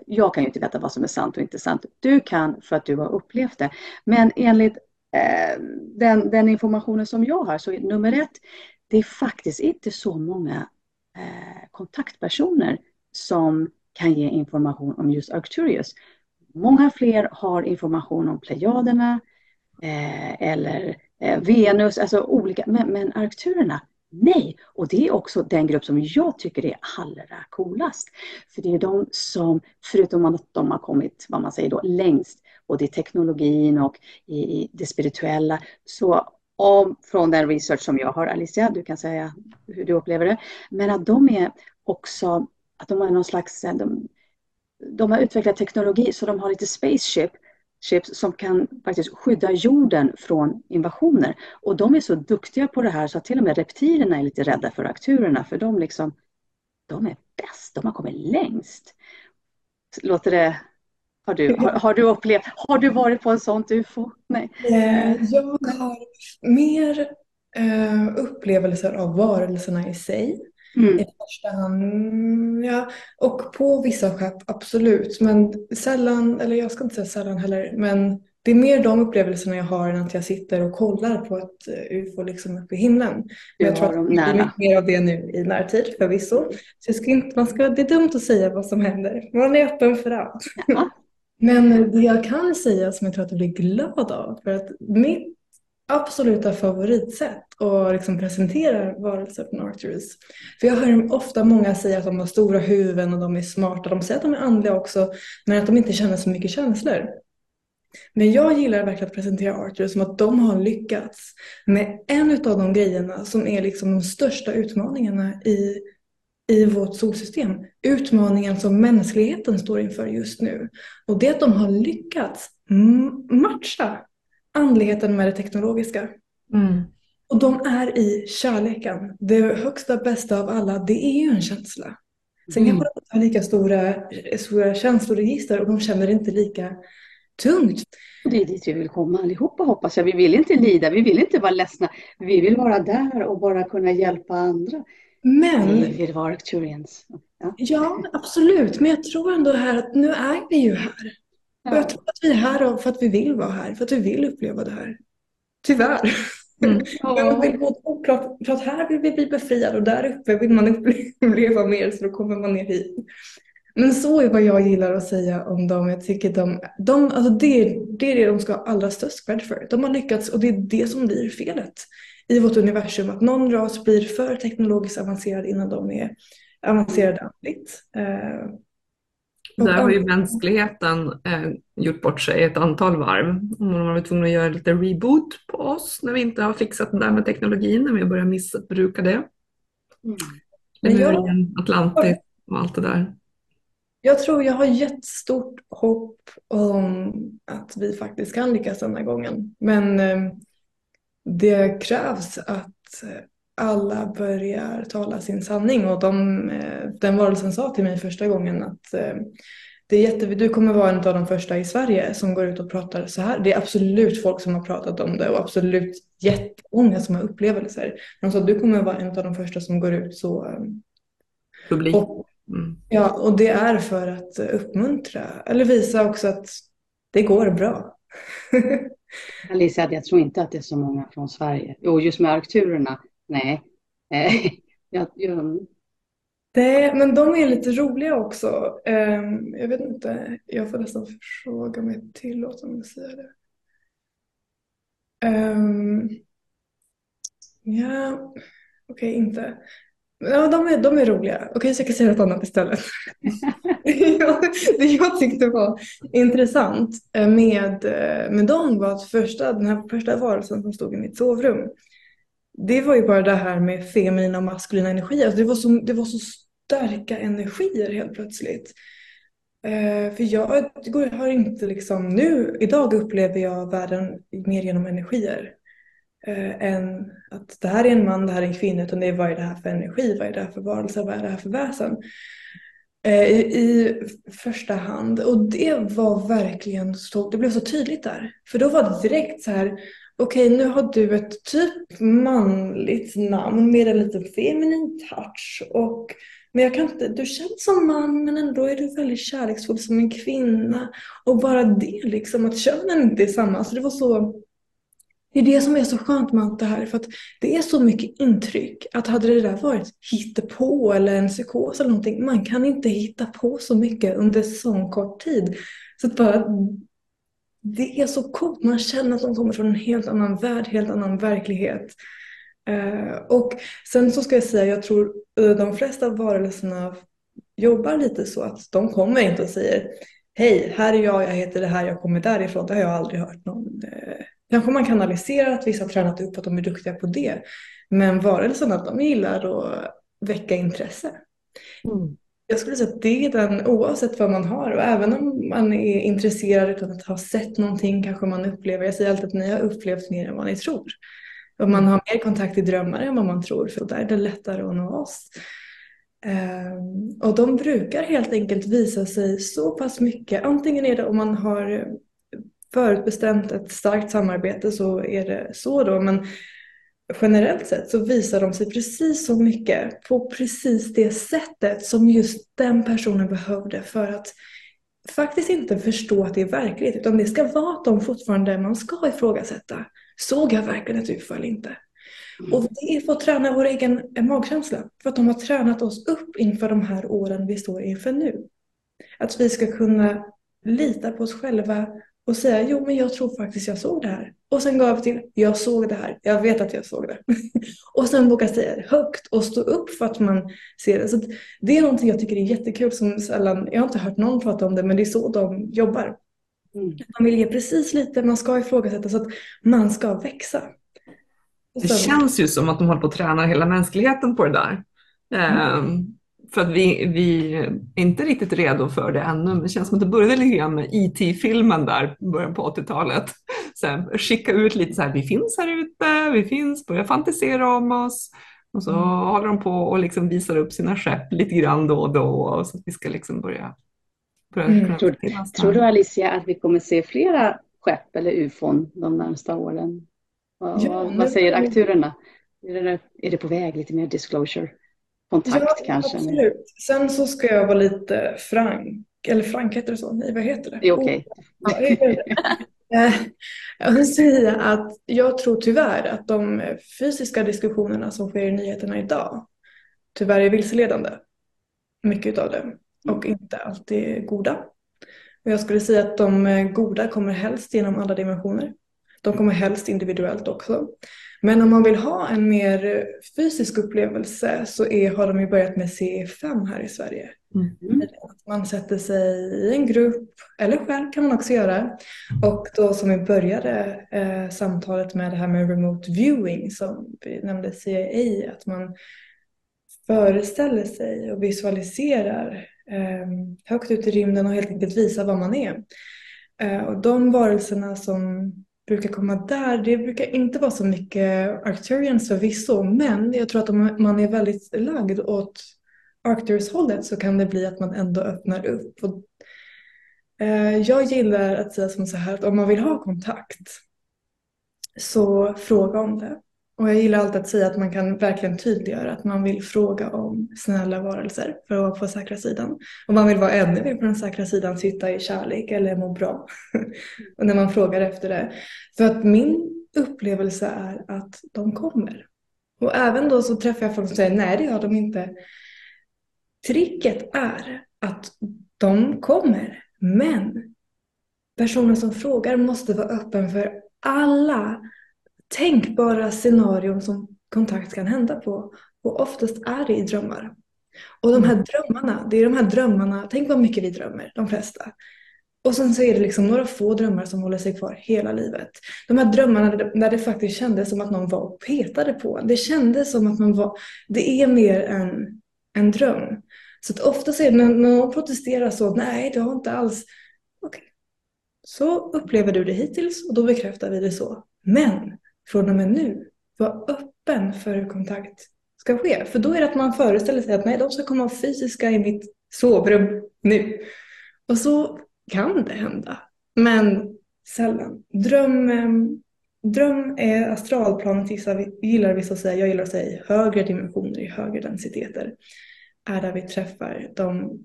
jag kan ju inte veta vad som är sant och inte sant. Du kan för att du har upplevt det. Men enligt eh, den, den, informationen som jag har så är nummer ett, det är faktiskt inte så många eh, kontaktpersoner som kan ge information om just Arcturus. Många fler har information om Plejaderna eh, eller eh, Venus, alltså olika, men, men Arcturerna Nej, och det är också den grupp som jag tycker är allra coolast. För det är de som, förutom att de har kommit, vad man säger då, längst, både i teknologin och i det spirituella, så om, från den research som jag har, Alicia, du kan säga hur du upplever det, men att de är också, att de har någon slags, eh, de, de har utvecklat teknologi så de har lite spaceship chips som kan faktiskt skydda jorden från invasioner. Och de är så duktiga på det här så att till och med reptilerna är lite rädda för akturerna för de liksom, de är bäst, de har kommit längst. Låter det har du, har, har, du upplevt, har du varit på en sånt ufo? Nej. Eh, jag har mer eh, upplevelser av varelserna i sig. Mm. I första hand, ja. Och på vissa skepp, absolut. Men sällan, eller jag ska inte säga sällan heller, men det är mer de upplevelserna jag har än att jag sitter och kollar på ett eh, UFO liksom uppe i himlen. Du jag tror att det blir nära. mycket mer av det nu i närtid förvisso. Så jag ska inte, man ska, det är dumt att säga vad som händer. Man är öppen för allt. Ja. Men det jag kan säga som jag tror att du blir glad av, för att mitt absoluta favoritsätt att liksom presentera varelser från Arcturus. För jag hör ofta många säga att de har stora huvuden och de är smarta. De säger att de är andliga också, men att de inte känner så mycket känslor. Men jag gillar verkligen att presentera Arcturus som att de har lyckats med en av de grejerna som är liksom de största utmaningarna i, i vårt solsystem. Utmaningen som mänskligheten står inför just nu. Och det är att de har lyckats matcha andligheten med det teknologiska. Mm. Och de är i kärleken. Det högsta bästa av alla, det är ju en känsla. Sen Mm. kanske de inte har lika stora, stora känsloregister och de känner inte lika tungt. Och det är dit vi vill komma allihopa hoppas jag. Vi vill inte lida, vi vill inte vara ledsna. Vi vill vara där och bara kunna hjälpa andra. Men, Vi vill vara Arcturians. Ja. ja absolut, men jag tror ändå här att nu är vi ju här. Och jag tror att vi är här för att vi vill vara här, för att vi vill uppleva det här. Tyvärr. Mm. Men vill gå oklart, för att här vill vi bli befriade och där uppe vill man uppleva mer så då kommer man ner hit. Men så är vad jag gillar att säga om dem. Jag tycker de, de alltså det, det är det de ska ha allra störst cred för. De har lyckats och det är det som blir felet i vårt universum. Att någon ras blir för teknologiskt avancerad innan de är avancerade andligt. Eh, och Där har ju mänskligheten eh, gjort bort sig ett antal varv. Man har varit tvungen att göra lite reboot på oss när vi inte har fixat det där med teknologin, när vi börjar missbruka det. Mm. Lemurien, Atlantis och allt det där. Jag tror jag har jättestort hopp om att vi faktiskt kan lyckas den här gången. Men eh, det krävs att eh, alla börjar tala sin sanning. Och de, eh, den varelsen sa till mig första gången att eh, det är jätte, du kommer vara en av de första i Sverige som går ut och pratar så här. Det är absolut folk som har pratat om det och absolut jättemånga som har upplevelser. De sa att du kommer vara en av de första som går ut så. Publik. Och Mm. Ja, och det är för att uppmuntra eller visa också att det går bra. Alicia, jag tror inte att det är så många från Sverige. Jo, just med arkturerna. nej. Eh, jag, jag, det, men de är lite roliga också. Ehm, jag vet inte, jag får nästan fråga om jag säger det. Ehm, ja, okej, inte. Ja, de är, de är roliga. Okej, så jag kan säga något annat istället. Det jag tyckte var intressant eh, med, eh, med dem var att första, den här första varelsen som stod i mitt sovrum, det var ju bara det här med feminina och maskulina energier. Alltså det, var så, det var så starka energier helt plötsligt. Eh, för jag har inte liksom nu, idag upplever jag världen mer genom energier. Eh, än att det här är en man, det här är en kvinna, utan det är vad är det här för energi, vad är det här för varelse, vad är det här för väsen. Eh, i, I första hand. Och det var verkligen så, det blev så tydligt där. För då var det direkt så här, okej nu har du ett typ manligt namn med en liten feminin touch. Och, men jag kan inte, du känns som man men ändå är du väldigt kärleksfull som en kvinna. Och bara det liksom, att könen inte är samma. Så det var så det är det som är så skönt med allt det här. För att det är så mycket intryck. Att hade det där varit hittepå eller en psykos eller någonting. Man kan inte hitta på så mycket under så kort tid. Så att bara, det är så coolt. Man känner att de kommer från en helt annan värld, helt annan verklighet. Eh, och sen så ska jag säga, jag tror eh, de flesta varelserna jobbar lite så att de kommer inte och säger Hej, här är jag, jag heter det här, jag kommer därifrån. Det har jag aldrig hört någon eh, Kanske man kanaliserar att vissa har tränat upp att de är duktiga på det. Men varelserna, de gillar att väcka intresse. Mm. Jag skulle säga att det är den oavsett vad man har och även om man är intresserad utan att ha sett någonting kanske man upplever. Jag säger alltid att ni har upplevt mer än vad ni tror. Och man har mer kontakt i drömmar än vad man tror för där är det lättare att nå oss. Ehm, och de brukar helt enkelt visa sig så pass mycket. Antingen är det om man har förutbestämt ett starkt samarbete så är det så då. Men generellt sett så visar de sig precis så mycket på precis det sättet som just den personen behövde för att faktiskt inte förstå att det är verklighet utan det ska vara att de fortfarande man ska ifrågasätta. Såg jag verkligen ett UFO eller inte? Mm. Och det är för att träna vår egen magkänsla. För att de har tränat oss upp inför de här åren vi står inför nu. Att vi ska kunna lita på oss själva och säga jo men jag tror faktiskt jag såg det här. Och sen gå över till jag såg det här, jag vet att jag såg det. och sen våga säga det högt och stå upp för att man ser det. Så det är någonting jag tycker är jättekul som sällan, jag har inte hört någon prata om det men det är så de jobbar. Mm. Man vill ge precis lite, man ska ifrågasätta så att man ska växa. Det känns ju som att de håller på att träna hela mänskligheten på det där. Mm. Um, för att vi, vi är inte riktigt redo för det ännu, men det känns som att det började lite grann med IT-filmen där, början på 80-talet. Så skicka ut lite så här, vi finns här ute, vi finns, börja fantisera om oss. Och så mm. håller de på och liksom visar upp sina skepp lite grann då och då, så att vi ska liksom börja... börja mm. tror, tror, du Alicia att vi kommer se flera skepp eller ufon de närmsta åren? Vad, ja, vad säger aktörerna? Är det, är det på väg lite mer disclosure? Kontakt ja, kanske? Absolut. Sen så ska jag vara lite frank, eller frank heter det så? Nej, vad heter det? Det är okej. Okay. Oh. jag vill säga att jag tror tyvärr att de fysiska diskussionerna som sker i nyheterna idag tyvärr är vilseledande. Mycket av det. Och inte alltid goda. Och jag skulle säga att de goda kommer helst genom alla dimensioner. De kommer helst individuellt också. Men om man vill ha en mer fysisk upplevelse så är, har de ju börjat med CE5 här i Sverige. Mm. Man sätter sig i en grupp, eller själv kan man också göra. Och då som vi började eh, samtalet med det här med remote viewing som vi nämnde CIA, att man föreställer sig och visualiserar eh, högt ut i rymden och helt enkelt visar vad man är. Eh, och de varelserna som brukar komma där, det brukar inte vara så mycket Arcturians förvisso, men jag tror att om man är väldigt lagd åt Arcturus-hållet så kan det bli att man ändå öppnar upp. Och, eh, jag gillar att säga som så här att om man vill ha kontakt så fråga om det. Och jag gillar alltid att säga att man kan verkligen tydliggöra att man vill fråga om snälla varelser för att vara på säkra sidan. Och man vill vara ännu mer på den säkra sidan, sitta i kärlek eller må bra. och när man frågar efter det. För att min upplevelse är att de kommer. Och även då så träffar jag folk som säger nej det gör de inte. Tricket är att de kommer. Men personen som frågar måste vara öppen för alla tänkbara scenarion som kontakt kan hända på. Och oftast är det i drömmar. Och de här mm. drömmarna, det är de här drömmarna, tänk vad mycket vi drömmer, de flesta. Och sen så är det liksom några få drömmar som håller sig kvar hela livet. De här drömmarna där det faktiskt kändes som att någon var och petade på Det kändes som att man var, det är mer än en dröm. Så att ofta är det när någon protesterar så, nej det har inte alls, okej. Okay. Så upplever du det hittills och då bekräftar vi det så. Men från och med nu vara öppen för hur kontakt ska ske. För då är det att man föreställer sig att nej, de ska komma fysiska i mitt sovrum nu. Och så kan det hända, men sällan. Dröm, dröm är astralplanet, gillar vissa att säga, jag gillar att säga högre dimensioner, i högre densiteter, är där vi träffar de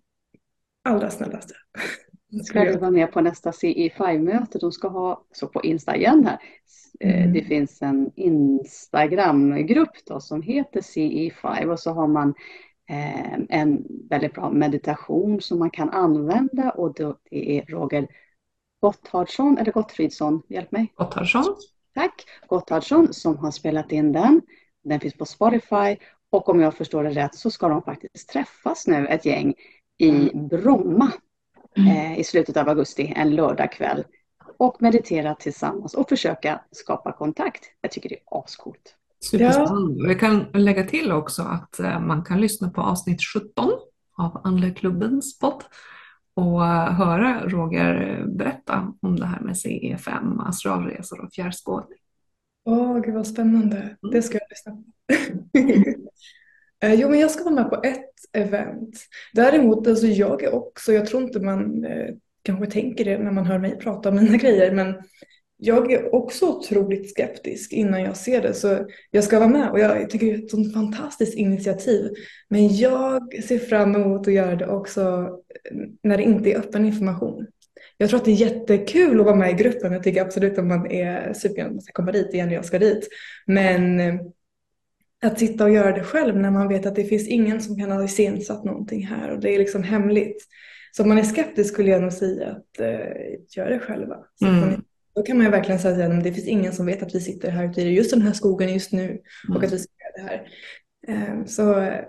allra snällaste. Ska du vara med på nästa CE5-möte? De ska ha, så på Insta igen här, Eh, mm. Det finns en Instagramgrupp då som heter CE5 och så har man eh, en väldigt bra meditation som man kan använda och då, det är Roger Gotthardsson eller Gottfridsson, hjälp mig. Gotthardsson. Tack, Gotthardsson som har spelat in den. Den finns på Spotify och om jag förstår det rätt så ska de faktiskt träffas nu ett gäng i mm. Bromma mm. Eh, i slutet av augusti, en lördagkväll och meditera tillsammans och försöka skapa kontakt. Jag tycker det är ascoolt. Superspännande. Jag kan lägga till också att eh, man kan lyssna på avsnitt 17 av Andliga klubbens podd och eh, höra Roger berätta om det här med CE5, astralresor och fjärrskådning. Åh, gud vad spännande. Mm. Det ska jag lyssna på. Eh, jo, men jag ska vara med på ett event. Däremot, alltså jag är också, jag tror inte man eh, kanske tänker det när man hör mig prata om mina grejer, men jag är också otroligt skeptisk innan jag ser det. Så jag ska vara med och jag tycker det är ett sånt fantastiskt initiativ. Men jag ser fram emot att göra det också eh, när det inte är öppen information. Jag tror att det är jättekul att vara med i gruppen. Jag tycker absolut att man är supergärna man ska komma dit igen, jag ska dit. Men att sitta och göra det själv när man vet att det finns ingen som kan ha iscensatt någonting här och det är liksom hemligt. Så om man är skeptisk skulle jag nog säga att eh, gör det själva. Mm. Då kan man ju verkligen säga att det finns ingen som vet att vi sitter här ute i just den här skogen just nu och mm. att vi ska göra det här. Eh, så, eh,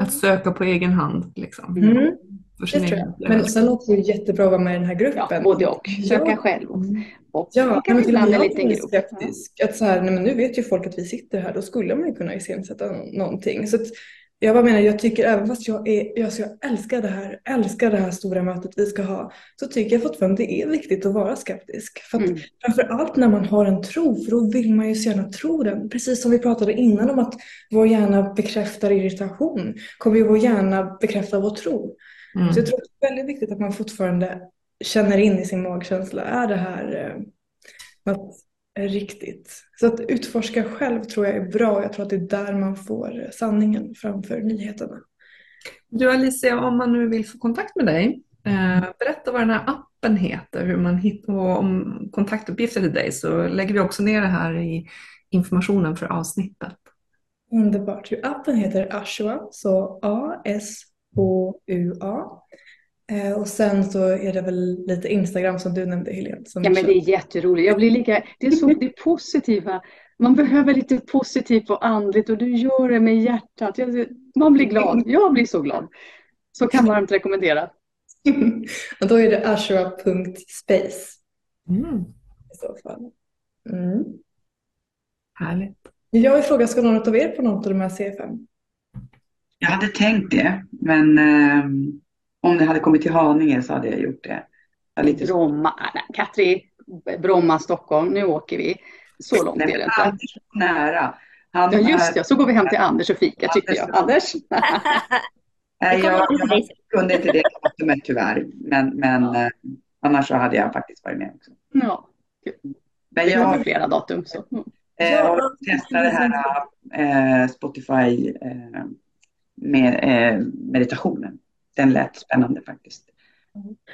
att söka på egen hand liksom. Mm. För sin egen men sen också är det jättebra att vara med i den här gruppen. Ja, både och. Söka ja. själv. Och ja, men till en liten grupp. Skeptisk. Att så här, nej, men nu vet ju folk att vi sitter här, då skulle man ju kunna iscensätta någonting. Så att, jag bara menar, jag tycker även fast jag, är, jag, jag älskar det här, älskar det här stora mötet vi ska ha, så tycker jag fortfarande det är viktigt att vara skeptisk. För att, mm. Framför allt när man har en tro, för då vill man ju så gärna tro den. Precis som vi pratade innan om att vår hjärna bekräftar irritation, kommer ju vår hjärna bekräfta vår tro. Mm. Så jag tror att det är väldigt viktigt att man fortfarande känner in i sin magkänsla, är det här eh, något riktigt. Så att utforska själv tror jag är bra. Jag tror att det är där man får sanningen framför nyheterna. Du Alicia, om man nu vill få kontakt med dig, eh, berätta vad den här appen heter, hur man hittar och om kontaktuppgifter till dig så lägger vi också ner det här i informationen för avsnittet. Underbart. Appen heter Ashua, så A-S-H-U-A. Eh, och sen så är det väl lite Instagram som du nämnde Helene. ja men det är jätteroligt. Jag blir lika, det är så det positiva. Man behöver lite positivt och andligt och du gör det med hjärtat. Man blir glad. Jag blir så glad. Så kan varmt rekommendera. och då är det ashura.space. Mm. I så fall. Mm. Härligt. Jag vill fråga, ska någon av er på något av de här C5? Jag hade tänkt det, men eh om det hade kommit till Haninge så hade jag gjort det. Jag lite Bromma, nej, Katri, Bromma, Stockholm, nu åker vi. Så långt nej, är det inte. Anders nära. Han ja just det, så går vi hem till Anders och fika tycker jag. Anders? nej, jag, jag kunde inte det datumet tyvärr. Men, men ja. eh, annars så hade jag faktiskt varit med också. Ja, Men jag har flera datum. Så. Mm. Eh, och testa det här eh, Spotify eh, med eh, meditationen den lät spännande faktiskt.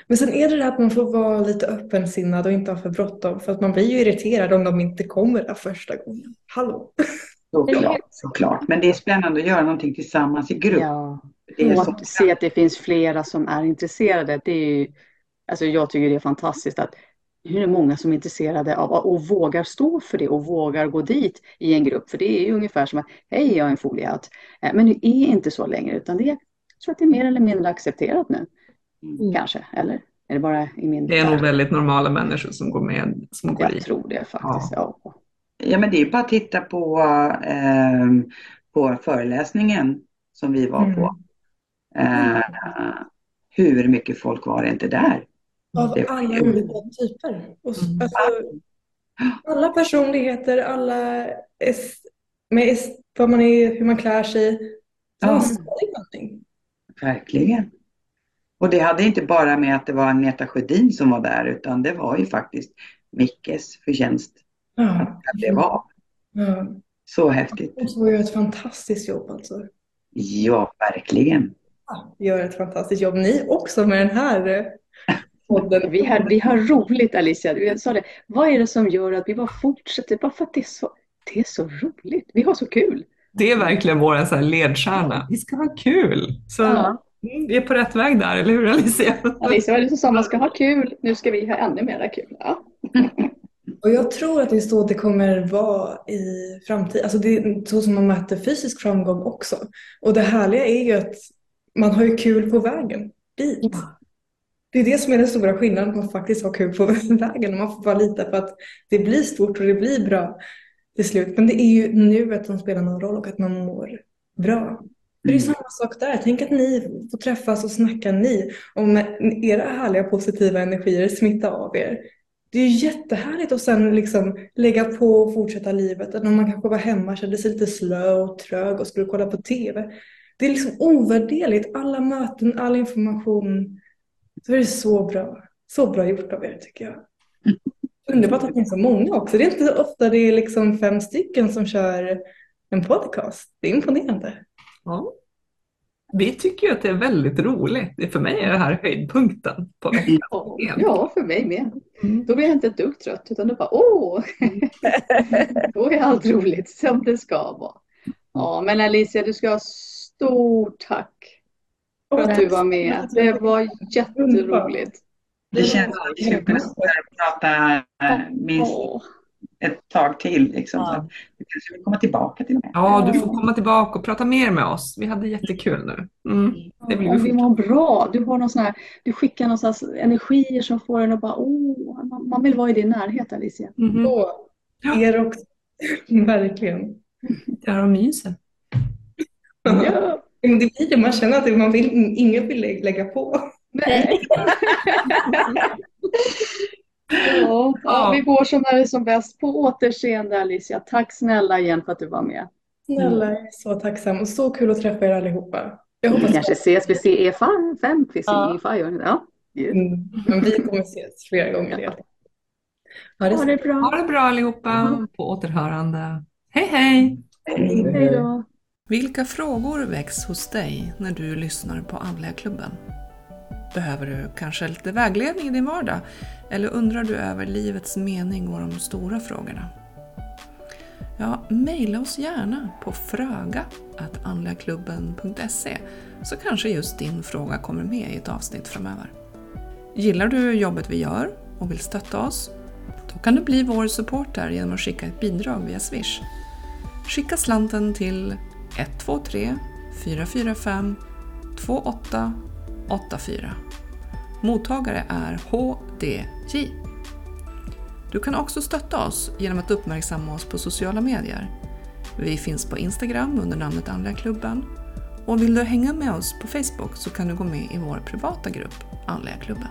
Men sen är det det att man får vara lite öppensinnad och inte ha för bråttom. För att man blir ju irriterad om de inte kommer där första gången. Hallå! Såklart, såklart. Men det är spännande att göra någonting tillsammans i grupp. Ja. Det och att se att det finns flera som är intresserade. Det är ju, alltså jag tycker det är fantastiskt att hur många som är intresserade av och vågar stå för det och vågar gå dit i en grupp. För det är ju ungefär som att, hej jag är en foliehatt. Eh, men det är inte så längre utan det är tror att det är mer eller mindre accepterat nu. Mm. Kanske, eller? Är det bara i min... Det är nog väldigt normala människor som går med. Som går jag i. tror det faktiskt. Ja. ja. Ja, men det är bara att titta på, eh, på föreläsningen som vi var mm. på. Eh, hur mycket folk var det inte där? Av alla olika typer. Och, mm. alltså, alla personligheter, alla med vad man är, hur man klär sig. Ja. Verkligen. Och det hade inte bara med att det var Agneta Sjödin som var där utan det var ju faktiskt Mickes förtjänst ja. att det var. Ja. Så häftigt. Hon gör ett fantastiskt jobb alltså. Ja, verkligen. Ja, gör ett fantastiskt jobb ni också med den här eh, podden. vi, har, vi har roligt Alicia. Jag sa det. Vad är det som gör att vi bara fortsätter? Bara för att det är så, det är så roligt. Vi har så kul. Det är verkligen vår så här ledstjärna. Vi ska ha kul. Så ja. vi är på rätt väg där, eller hur Alicia? Alicia var det som man ska ha kul. Nu ska vi ha ännu mera kul. Ja. Och jag tror att det är så det kommer vara i framtiden. Alltså det är så som man mäter fysisk framgång också. Och det härliga är ju att man har ju kul på vägen dit. Det är det som är den stora skillnaden, att man faktiskt har kul på vägen. Och man får bara lita på att det blir stort och det blir bra till slut. Men det är ju nuet som spelar någon roll och att man mår bra. Det är mm. samma sak där. Tänk att ni får träffas och snacka ni om era härliga positiva energier smittar av er. Det är ju jättehärligt att sen liksom lägga på och fortsätta livet. Att när man kanske var hemma kände sig lite slö och trög och skulle kolla på TV. Det är liksom ovärderligt. Alla möten, all information. Så är det så bra. Så bra gjort av er tycker jag. Underbart att ni är så många också. Det är inte ofta det är liksom fem stycken som kör en podcast. Det är imponerande. Ja. Vi tycker ju att det är väldigt roligt. För mig är det här höjdpunkten på veckan. Ja, för mig med. Mm. Då blir jag inte ett dugg trött utan då bara åh! då är allt roligt som det ska vara. Ja, men Alicia, du ska ha stort tack för att du var med. Det var jätteroligt. Det känns superroligt att prata eh, minst ett tag till. Liksom, Ja. du kanske vill komma tillbaka till och med. Ja, du får komma tillbaka och prata mer med oss. Vi hade jättekul nu. Mm. Det blir Om vi vi mår bra. Du, har någon sån här, du skickar någon slags energier som får en att bara åh, man, man vill vara i din närhet Alicia. Mhm. Så, er också. Verkligen. Där och myser. Ja. Det blir det, man känner att det- man vill, ingen vill lä- lägga på. Nej. ja, ja, vi går som när det är som bäst. På återseende Alicia. Tack snälla igen för att du var med. Snälla, jag är så tacksam och så kul att träffa er allihopa. Jag Vi hoppas kanske ses vid CE5, fem vid Ja. CE5. Ja. Mm, men vi kommer ses flera gånger. redan. Ha det Ha det bra. Ha det bra allihopa. På återhörande. Hej hej! Hej då. Vilka frågor väcks hos dig när du lyssnar på Andliga klubben? Behöver du kanske lite vägledning i din vardag? Eller undrar du över livets mening och de stora frågorna? Ja, mejla oss gärna på fröga.andligaklubben.se så kanske just din fråga kommer med i ett avsnitt framöver. Gillar du jobbet vi gör och vill stötta oss? Då kan du bli vår supporter genom att skicka ett bidrag via Swish. Skicka slanten till 123 445 28 84. Mottagare är HDJ. Du kan också stötta oss genom att uppmärksamma oss på sociala medier. Vi finns på Instagram under namnet Andliga klubben och vill du hänga med oss på Facebook så kan du gå med i vår privata grupp Andliga klubben.